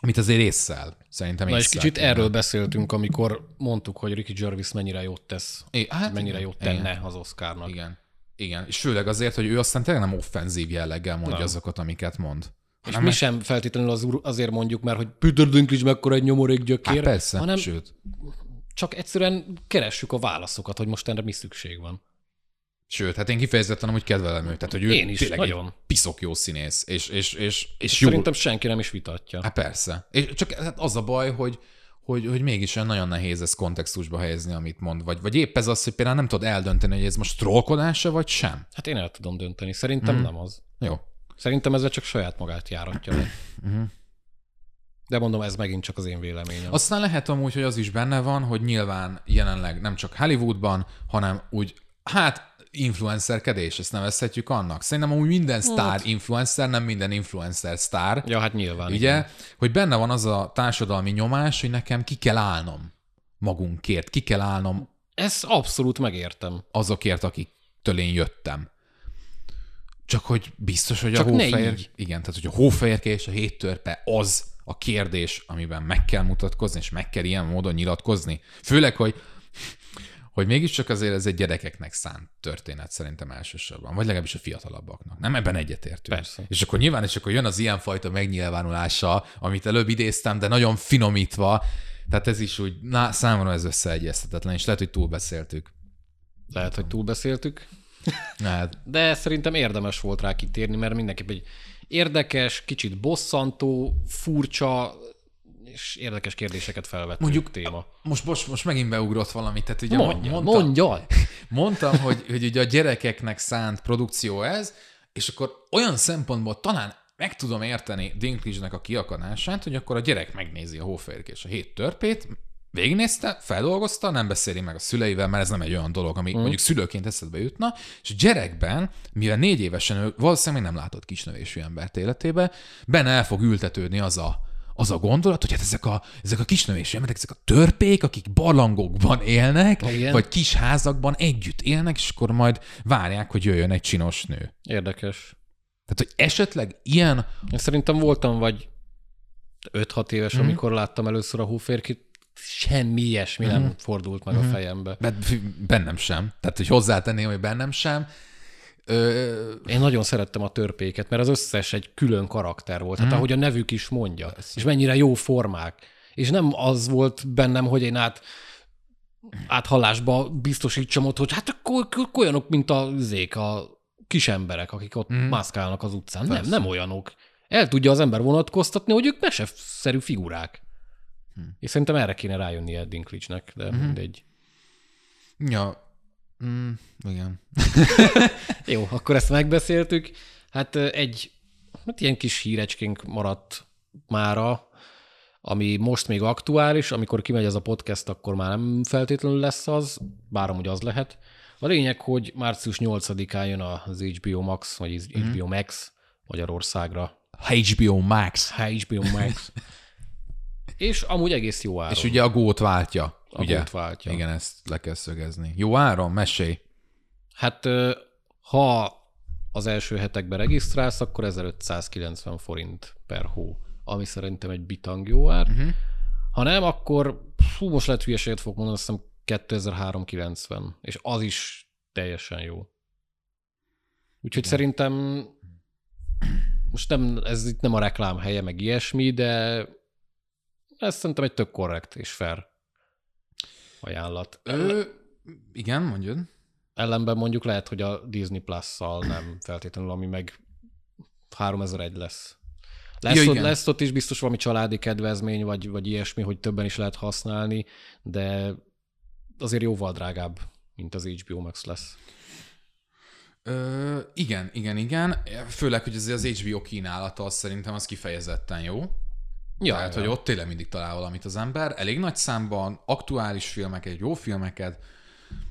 amit azért észszel. Szerintem Na és kicsit erről beszéltünk, amikor mondtuk, hogy Ricky Gervais mennyire jót tesz, É, hát mennyire jót tenne igen. az Oscarnak. Igen. Igen. És főleg azért, hogy ő aztán tényleg nem offenzív jelleggel mondja Nem. azokat, amiket mond. És Hanem mi meg- sem feltétlenül az, azért mondjuk, mert hogy Peter Dinklage mekkora egy nyomorék gyökér, Hát persze, hanem sőt. Csak egyszerűen keressük a válaszokat, hogy most erre mi szükség van. Sőt, hát én kifejezetten amúgy kedvelem őt. Tehát, hogy ő Én is, tényleg nagyon. egy piszok jó színész, és, és, és, és jó. Szerintem senki nem is vitatja. Hát persze. És csak hát az a baj, hogy, hogy, hogy mégis olyan nagyon nehéz ezt kontextusba helyezni, amit mond. Vagy, vagy épp ez az, hogy például nem tudod eldönteni, hogy ez most trollkodása, vagy sem. Hát én el tudom dönteni. Szerintem Mhm. nem az. Jó. Szerintem ezzel csak saját magát járatja le. De mondom, ez megint csak az én véleményem. Aztán lehet amúgy, hogy az is benne van, hogy nyilván jelenleg nem csak Hollywoodban, hanem úgy, hát influencerkedés, ezt nevezhetjük annak. Szerintem amúgy minden sztár influencer, nem minden influencer sztár. Ja, hát nyilván. igen. Ugye, hogy benne van az a társadalmi nyomás, hogy nekem ki kell állnom magunkért, ki kell állnom Ezt abszolút megértem. azokért, akiktől én jöttem. Csak hogy biztos, hogy Csak a hófehér... Igen, tehát hogy a hófehérke és a héttörpe az a kérdés, amiben meg kell mutatkozni, és meg kell ilyen módon nyilatkozni. Főleg, hogy hogy mégiscsak azért ez egy gyerekeknek szánt történet szerintem elsősorban, vagy legalábbis a fiatalabbaknak. Nem ebben egyetértünk. Persze. És akkor nyilván, és akkor jön az ilyenfajta megnyilvánulása, amit előbb idéztem, de nagyon finomítva, tehát ez is úgy, na, számomra ez összeegyeztetetlen, és lehet, hogy túlbeszéltük. Lehet, hogy túlbeszéltük. Hát, De szerintem érdemes volt rá kitérni, mert mindenképp egy érdekes, kicsit bosszantó, furcsa és érdekes kérdéseket felvető Mondjuk téma. most, most, most megint beugrott valamit, tehát ugye Mondja, mondta, mondja! mondtam, hogy, hogy ugye a gyerekeknek szánt produkció ez, és akkor olyan szempontból talán meg tudom érteni Dinklage-nek a kiakadását, hogy akkor a gyerek megnézi a Hófehérk és a hét törpét, végignézte, feldolgozta, nem beszéli meg a szüleivel, mert ez nem egy olyan dolog, ami mm. mondjuk szülőként eszedbe jutna, és gyerekben, mivel négy évesen ő valószínűleg nem látott kisnövésű embert életébe, benne el fog ültetődni az a, az a gondolat, hogy hát ezek a, ezek a kisnövésű emberek, ezek a törpék, akik barlangokban élnek, Igen. vagy kis házakban együtt élnek, és akkor majd várják, hogy jöjjön egy csinos nő. Érdekes. Tehát, hogy esetleg ilyen... Én szerintem voltam vagy 5-6 éves, mm-hmm. amikor láttam először a hóférkit, semmi ilyesmi mm-hmm. nem mhm. fordult meg mm-hmm. a mhm. fejembe. Bennem sem. Tehát, hogy hozzátenném, hogy bennem sem. Ö... Én nagyon szerettem a törpéket, mert az összes egy külön karakter volt. Hát mm. ahogy a nevük is mondja. Ez és mennyire jó formák. És nem az volt bennem, hogy én át áthallásba biztosítsam ott, hogy hát akkor, akkor olyanok, mint a zék, a kis emberek, akik ott mm. mászkálnak az utcán. Persze. Nem, nem olyanok. El tudja az ember vonatkoztatni, hogy ők meseszerű figurák. Hm. És szerintem erre kéne rájönni Ed Dinklage-nek, de mm-hmm. mindegy. Ja, mm, igen. Jó, akkor ezt megbeszéltük. Hát egy hát ilyen kis hírecskénk maradt mára, ami most még aktuális, amikor kimegy ez a podcast, akkor már nem feltétlenül lesz az, bár amúgy az lehet. A lényeg, hogy március 8-án jön az HBO Max, vagy HBO mm. Max Magyarországra. HBO Max. HBO Max. És amúgy egész jó áron. És ugye a gót váltja. A ugye? gót váltja. Igen, ezt le kell szögezni. Jó áron? Mesélj. Hát ha az első hetekben regisztrálsz, akkor 1590 forint per hó, ami szerintem egy bitang jó ár. Uh-huh. Ha nem, akkor fú, most lehet hülyeséget fog mondani, azt hiszem 2390, és az is teljesen jó. Úgyhogy Igen. szerintem most nem, ez itt nem a reklám helye, meg ilyesmi, de ez szerintem egy tök korrekt és fair ajánlat. Ö, igen, mondjad. Ellenben mondjuk lehet, hogy a Disney Plus-szal nem feltétlenül, ami meg 3001 lesz. Lesz, ja, ott, lesz ott is biztos valami családi kedvezmény, vagy, vagy ilyesmi, hogy többen is lehet használni, de azért jóval drágább, mint az HBO Max lesz. Ö, igen, igen, igen. Főleg, hogy az HBO kínálata az szerintem az kifejezetten jó. Ja, ja. hogy ott tényleg mindig talál valamit az ember. Elég nagy számban, aktuális filmeket, jó filmeket,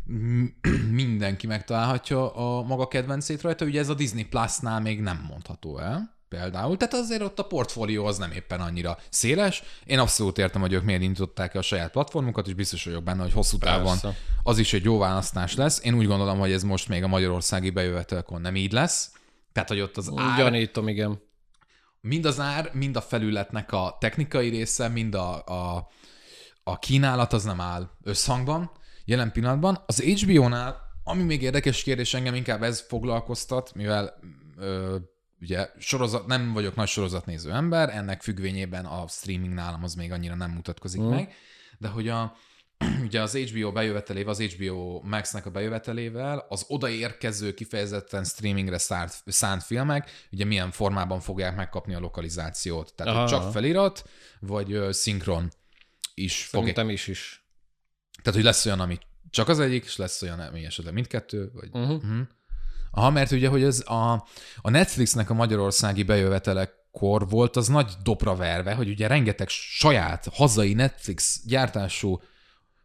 mindenki megtalálhatja a maga kedvencét rajta. Ugye ez a Disney Plus-nál még nem mondható el például. Tehát azért ott a portfólió az nem éppen annyira széles. Én abszolút értem, hogy ők miért indították a saját platformukat, és biztos vagyok benne, hogy hosszú távon Persze. az is egy jó választás lesz. Én úgy gondolom, hogy ez most még a magyarországi bejövetelkon nem így lesz. Tehát, hogy ott az ár... Gyanítom, igen. Mind az ár, mind a felületnek a technikai része, mind a, a, a kínálat az nem áll összhangban jelen pillanatban. Az HBO-nál, ami még érdekes kérdés, engem inkább ez foglalkoztat, mivel ö, ugye sorozat, nem vagyok nagy sorozatnéző ember, ennek függvényében a streaming nálam az még annyira nem mutatkozik mm. meg, de hogy a, ugye az HBO bejövetelével, az HBO Max-nek a bejövetelével az odaérkező kifejezetten streamingre szárt, szánt filmek, ugye milyen formában fogják megkapni a lokalizációt. Tehát Aha. csak felirat, vagy uh, szinkron is Szerintem fogják. is is. Tehát, hogy lesz olyan, ami csak az egyik, és lesz olyan, ami esetleg mindkettő, vagy... Uh-huh. Uh-huh. Aha, mert ugye, hogy ez a, a Netflixnek a magyarországi bejövetelekkor volt az nagy dopra verve, hogy ugye rengeteg saját hazai Netflix gyártású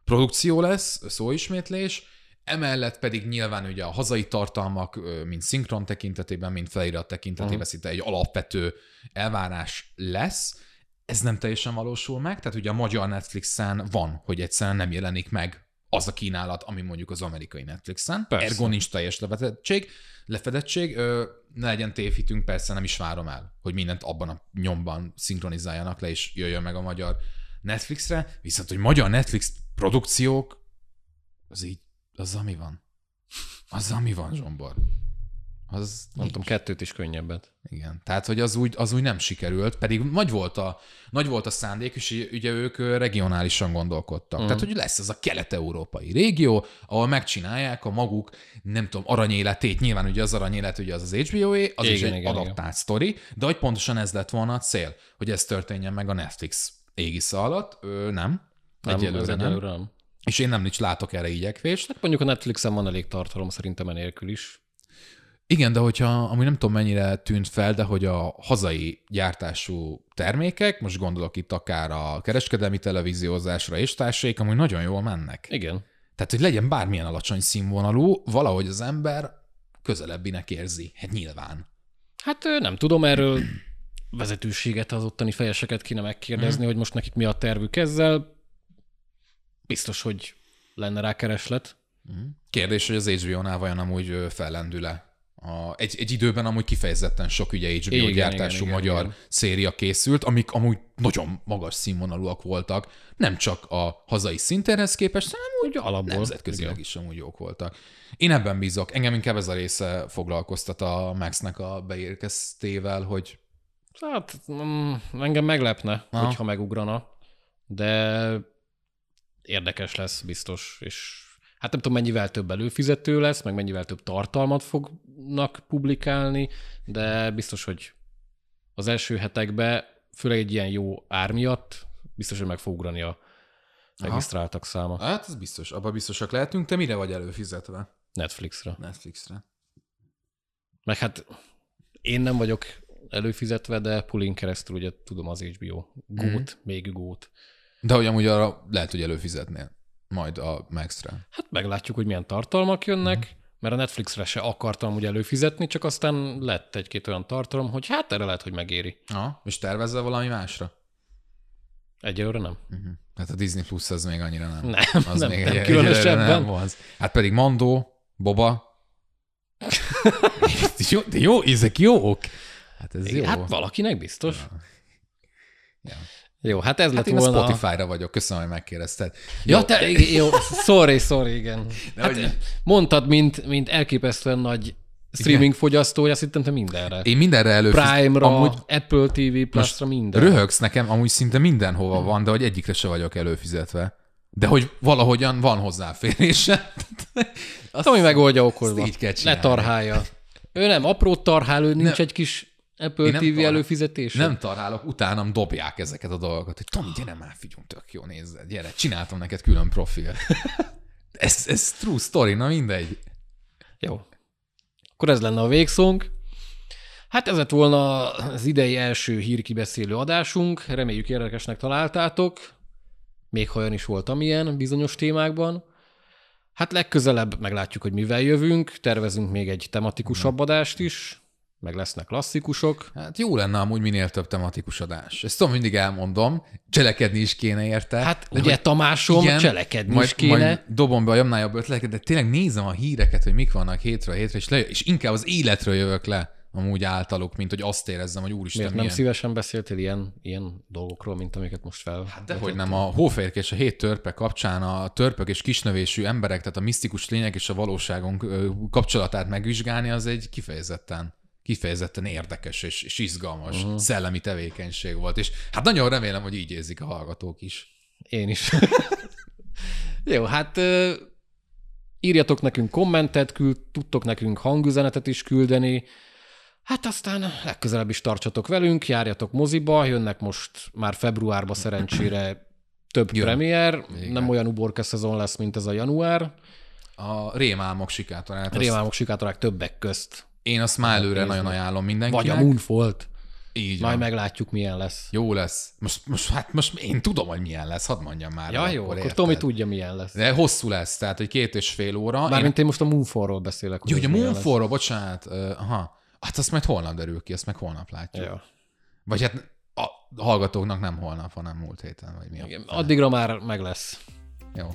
produkció lesz, szóismétlés, emellett pedig nyilván ugye a hazai tartalmak, mint szinkron tekintetében, mint felirat tekintetében uh-huh. szinte egy alapvető elvárás lesz. Ez nem teljesen valósul meg, tehát ugye a magyar Netflixen van, hogy egyszerűen nem jelenik meg az a kínálat, ami mondjuk az amerikai Netflixen. Persze. Ergo nincs teljes lefedettség. lefedettség. Ö, ne legyen tévhitünk, persze nem is várom el, hogy mindent abban a nyomban szinkronizáljanak le, és jöjjön meg a magyar Netflixre. Viszont, hogy magyar Netflix produkciók, az így, az ami van. Az ami van, Zsombor. Az Mondtam, kettőt is könnyebbet. Igen. Tehát, hogy az úgy, az úgy nem sikerült, pedig nagy volt a, nagy volt a szándék, és ugye ők regionálisan gondolkodtak. Mm. Tehát, hogy lesz ez a kelet-európai régió, ahol megcsinálják a maguk, nem tudom, aranyéletét. Nyilván ugye az aranyélet ugye az az HBO-é, az igen, is egy igen, adaptált igen. sztori, de hogy pontosan ez lett volna a cél, hogy ez történjen meg a Netflix égisze alatt. Ő, nem. Nem, egyelőre nem. nem. És én nem nincs látok erre igyekvést. Hát mondjuk a Netflixen van elég tartalom szerintem enélkül is. Igen, de hogyha, amúgy nem tudom mennyire tűnt fel, de hogy a hazai gyártású termékek, most gondolok itt akár a kereskedelmi televíziózásra és társaik, amúgy nagyon jól mennek. Igen. Tehát, hogy legyen bármilyen alacsony színvonalú, valahogy az ember közelebbinek érzi. Hát nyilván. Hát nem tudom, erről vezetőséget, az ottani fejeseket kéne megkérdezni, hogy most nekik mi a tervük ezzel. Biztos, hogy lenne rá kereslet. Kérdés, hogy az HBO-nál vajon amúgy fellendül-e? A, egy, egy időben amúgy kifejezetten sok ugye HBO Igen, gyártású igen, igen, magyar igen. széria készült, amik amúgy nagyon magas színvonalúak voltak, nem csak a hazai szintenhez képest, hanem Úgy alapból. nemzetközileg Igen. is amúgy jók voltak. Én ebben bízok. Engem inkább ez a része foglalkoztat a Maxnek a beérkeztével, hogy Hát mm, engem meglepne, Aha. hogyha megugrana, de érdekes lesz biztos, és hát nem tudom, mennyivel több előfizető lesz, meg mennyivel több tartalmat fognak publikálni, de biztos, hogy az első hetekben, főleg egy ilyen jó ár miatt, biztos, hogy meg fog ugrani a regisztráltak száma hát ez biztos, abban biztosak lehetünk. Te mire vagy előfizetve? Netflixre. Netflixre. Meg hát én nem vagyok előfizetve, de pulin keresztül ugye tudom az HBO. Gót, még gót. De hogy amúgy arra lehet, hogy előfizetnél majd a Max-re. Hát meglátjuk, hogy milyen tartalmak jönnek, mert a Netflixre se akartam ugye előfizetni, csak aztán lett egy-két olyan tartalom, hogy hát erre lehet, hogy megéri. Aha. És tervezzel valami másra? Egyelőre nem. Uh-huh. Hát a Disney Plus az még annyira nem. Nem, az nem, még nem egy- különösebben. Nem az. Hát pedig Mandó, Boba. jó, de jó, ezek jók. Hát ez jó. Hát valakinek biztos. Ja. Jó, hát ez Hát lett én a volna... Spotify-ra vagyok, köszönöm, hogy megkérdezted. Ja, te, igen, jó, sorry, sorry, igen. Hát, hogy- mondtad, mint, mint elképesztően nagy streaming fogyasztó, hogy azt hittem te mindenre. Én mindenre előfizetem. Prime-ra, Amúgy Apple TV Plus-ra, mindenre. röhögsz nekem, amúgy szinte mindenhova van, de hogy egyikre se vagyok előfizetve. De hogy valahogyan van hozzáférése. Azt Tomi megoldja azt így kell csinálni. Letarhálja. Ő nem apró tarhál, ő nincs egy kis Apple Én TV előfizetés. Nem tarálok, utánam dobják ezeket a dolgokat, hogy Tomi, gyere már, figyelj, tök jó nézd, gyere, csináltam neked külön profil. ez, ez true story, na mindegy. Jó. Akkor ez lenne a végszónk. Hát ez lett volna az idei első hírkibeszélő adásunk. Reméljük érdekesnek találtátok. Még ha olyan is volt, amilyen bizonyos témákban. Hát legközelebb meglátjuk, hogy mivel jövünk. Tervezünk még egy tematikusabb adást is. Meg lesznek klasszikusok. Hát jó lenne amúgy minél több tematikus adás. Ezt tudom, mindig elmondom, cselekedni is kéne érte. Hát De ugye hogy- Tamásom, igen, cselekedni majd, is kéne. Majd dobom be a jobbnál ötleteket, de tényleg nézem a híreket, hogy mik vannak hétről hétre, és, le, és inkább az életről jövök le amúgy általuk, mint hogy azt érezzem, hogy úristen, Miért nem milyen... szívesen beszéltél ilyen, ilyen dolgokról, mint amiket most fel? Hát De hogy nem, a hófehérke és a hét törpe kapcsán a törpök és kisnövésű emberek, tehát a misztikus lények és a valóságunk kapcsolatát megvizsgálni, az egy kifejezetten kifejezetten érdekes és, és izgalmas uh-huh. szellemi tevékenység volt, és hát nagyon remélem, hogy így érzik a hallgatók is. Én is. Jó, hát írjatok nekünk kommentet, küld, tudtok nekünk hangüzenetet is küldeni, hát aztán legközelebb is tartsatok velünk, járjatok moziba, jönnek most már februárba szerencsére több Jön. premier, Igen. nem olyan uborka szezon lesz, mint ez a január. A rémálmok sikátorát, azt, Rémálmok sikátorák többek közt. Én azt már előre nézni. nagyon ajánlom Vagy mindenkinek. a Moonfall-t. Így Majd van. meglátjuk, milyen lesz. Jó lesz. Most, most, hát most én tudom, hogy milyen lesz, hadd mondjam már. Ja, el jó, akkor érted? Tomi tudja, milyen lesz. De hosszú lesz, tehát hogy két és fél óra. Mármint én most a Moonfall-ról beszélek. Jó, hogy a. Moonfall-ról, bocsánat, aha. Hát azt majd holnap derül ki, azt meg holnap látjuk. Ja. Vagy hát a hallgatóknak nem holnap, hanem múlt héten, vagy mi a Igen, fene. addigra már meg lesz. Jó.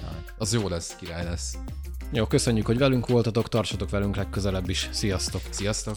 Jaj. Az jó lesz, király lesz. Jó, köszönjük, hogy velünk voltatok, tartsatok velünk legközelebb is. Sziasztok! Sziasztok!